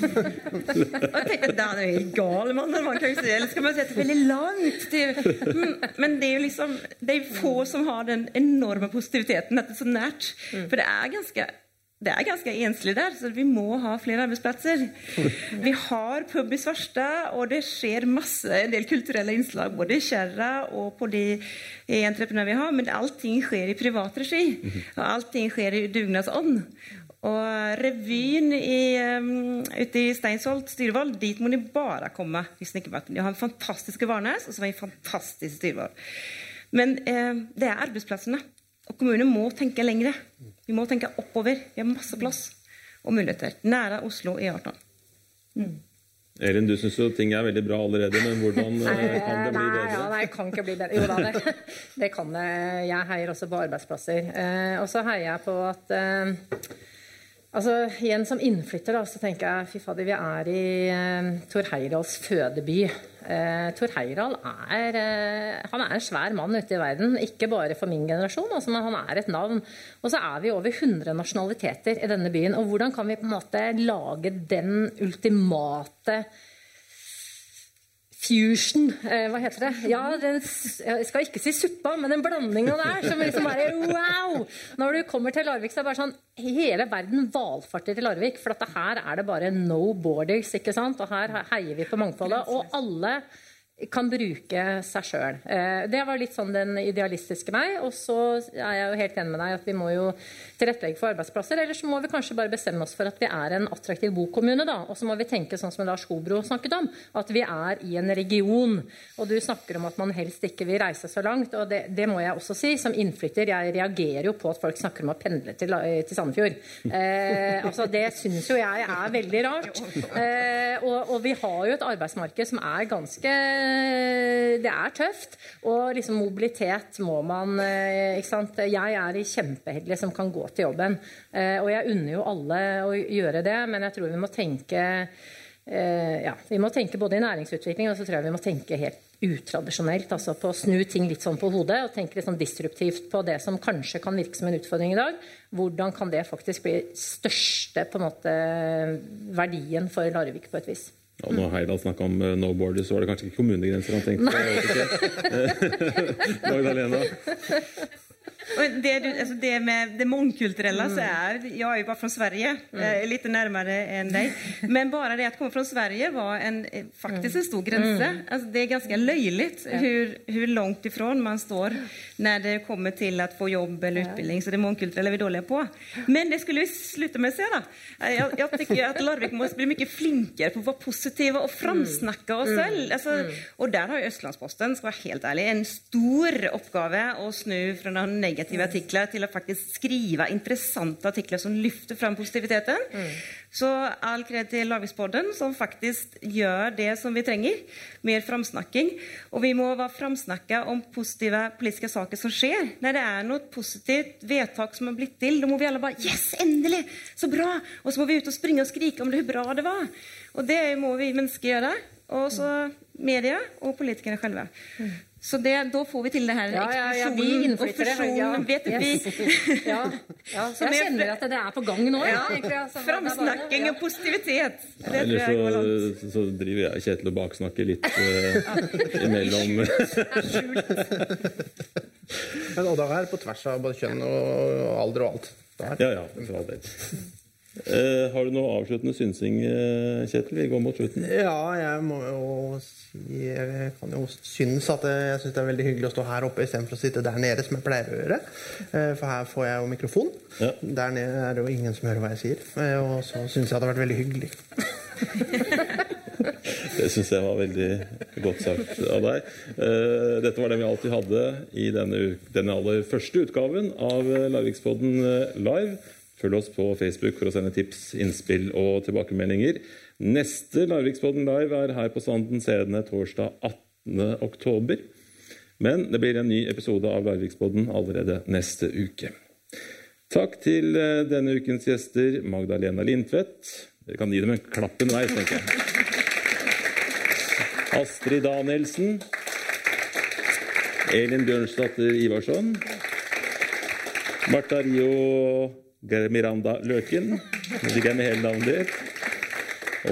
og jeg tenkte da er jo helt gal mann. Eller skal man det er veldig langt? Til, mm, men det er jo liksom det er få som har den enorme positiviteten at det er så nært. For det er ganske det er ganske enslig der, så vi må ha flere arbeidsplasser. Vi har pub i Svarstad, og det skjer masse, en del kulturelle innslag både i Kjerra og på de entreprenører vi har, men allting skjer i privat regi. Og allting skjer i dugnadsånd. Og revyen i, um, ute i Steinsholt, Styrevoll, dit må de bare komme. i De. De har en fantastisk Varnes, og så har vi en fantastisk Styrevoll. Men eh, det er arbeidsplassene. Og kommunen må tenke lengre. Vi må tenke oppover. Vi har masse plass og muligheter. Nære Oslo E18. Mm. Elin, du syns jo ting er veldig bra allerede, men hvordan eh, kan det bli Nei, bedre? ja, nei, kan ikke bli bedre. Jo da, det, det kan det. Jeg heier også på arbeidsplasser. Eh, og så heier jeg på at eh, altså, Igjen som innflytter da, så tenker jeg fy fader, vi er i eh, Tor Heyerdahls fødeby. Eh, Tor Heyerdahl er, eh, er en svær mann ute i verden. Ikke bare for min generasjon, altså, men han er et navn. Og så er vi over 100 nasjonaliteter i denne byen. Og hvordan kan vi på en måte lage den ultimate Fusion, eh, hva heter det? Ja, den, jeg skal ikke si suppa, men den blandinga der som liksom bare wow! Når du kommer til Larvik, så er det bare sånn Hele verden valfarter til Larvik, for her er det bare no borders, ikke sant? Og her heier vi på mangfoldet. Og alle kan bruke seg sjøl. Det var litt sånn den idealistiske meg. Og så er jeg jo helt enig med deg at vi må jo tilrettelegge for arbeidsplasser. Eller så må vi kanskje bare bestemme oss for at vi er en attraktiv bokommune, da. Og så må vi tenke sånn som Lars Hobro snakket om, at vi er i en region. Og du snakker om at man helst ikke vil reise så langt, og det, det må jeg også si. Som innflytter, jeg reagerer jo på at folk snakker om å pendle til, til Sandefjord. Eh, altså, det syns jo jeg er veldig rart. Eh, og, og vi har jo et arbeidsmarked som er ganske Det er tøft. Og liksom mobilitet må man eh, Ikke sant. Jeg er i kjempeheldig som kan gå til jobben. Eh, og jeg unner jo alle å gjøre det, men jeg tror vi må tenke eh, ja, Vi må tenke både i næringsutvikling og så tror jeg vi må tenke helt utradisjonelt. altså på Å snu ting litt sånn på hodet og tenke litt sånn disruptivt på det som kanskje kan virke som en utfordring i dag. Hvordan kan det faktisk bli største på en måte verdien for Larvik på et vis? Og når Heidal snakka om eh, no borders, så var det kanskje ikke kommunegrenser han tenkte på? Magdalena? Det, du, alltså det med det mångkulturella så är, jag är ju bara från Sverige, mm. lite närmare än dig. Men bara det att komma från Sverige var en, eh, faktiskt en stor gräns. Alltså det är ganska löjligt hur, hur långt ifrån man står när det kommer till att få jobb eller utbildning. Så det mångkulturella är vi dåliga på. Men det skulle vi sluta med att säga då. jeg Jag, jag tycker att Larvik måste bli mycket flinkare på att vara positiva och framsnacka oss selv, Alltså, och där har ju Östlandsposten, ska vara helt ärlig, en stor uppgave att snu från den negativa artiklar til å faktisk skrive interessante artikler som lyfter fram positiviteten. Så all kred til Larvikspodden som faktisk gjør det som vi trenger. Mer framsnakking. Og vi må være framsnakka om positive politiske saker som skjer. Når det er noe positivt vedtak som har blitt til, da må vi alle bare yes, endelig, så bra! Og så må vi ut og springe og skrike om det, hvor bra det var. Og det må vi mennesker gjøre. Og så media og politikerne själva. Så det, da får vi til det her Ja, ja, ja, vi explosionen och Ja, Vet yes. vi, Ja, ja, jeg er- kjenner at det er på gang nå. Ja, altså. Framsnakking og positivitet. Det tror jeg så, så driver jeg Kjetil og baksnakker litt uh, imellom. Men Oddar er på tvers av både kjønn og alder og alt. Der. Ja, ja, for all del. Eh, har du noe avsluttende synsing, eh, Kjetil? Vi går mot slutten. Ja, jeg må jo si Jeg kan jo synes at jeg, synes det er veldig hyggelig å stå her oppe istedenfor å sitte der nede, som jeg pleier å gjøre. Eh, For her får jeg jo mikrofon. Ja. Der nede er det jo ingen som hører hva jeg sier. Eh, Og så syns jeg det hadde vært veldig hyggelig. Det syns jeg var veldig godt sagt av deg. Dette var det vi alltid hadde i denne, denne aller første utgaven av Larvikspodden live. Følg oss på Facebook for å sende tips, innspill og tilbakemeldinger. Neste Larvikspodden live er her på Sanden Scene torsdag 18. oktober. Men det blir en ny episode av Larvikspodden allerede neste uke. Takk til eh, denne ukens gjester, Magdalena Lindtvedt. Dere kan gi dem en klapp underveis, tenker jeg. Astrid Danielsen. Elin Bjørnsdatter Ivarsson. Marta Rio Miranda Løken. Hvis ikke jeg med hele navnet ditt.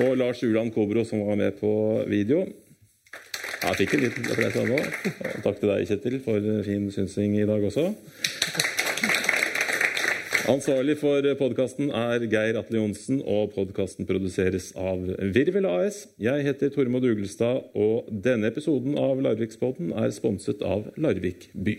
Og Lars Uland Kobro, som var med på video. Jeg fikk en liten applaus av nå. Og Takk til deg, Kjetil, for fin synsing i dag også. Ansvarlig for podkasten er Geir Atle Johnsen, og podkasten produseres av Virvel AS. Jeg heter Tormod Uglestad, og denne episoden av Larvikspodden er sponset av Larvik by.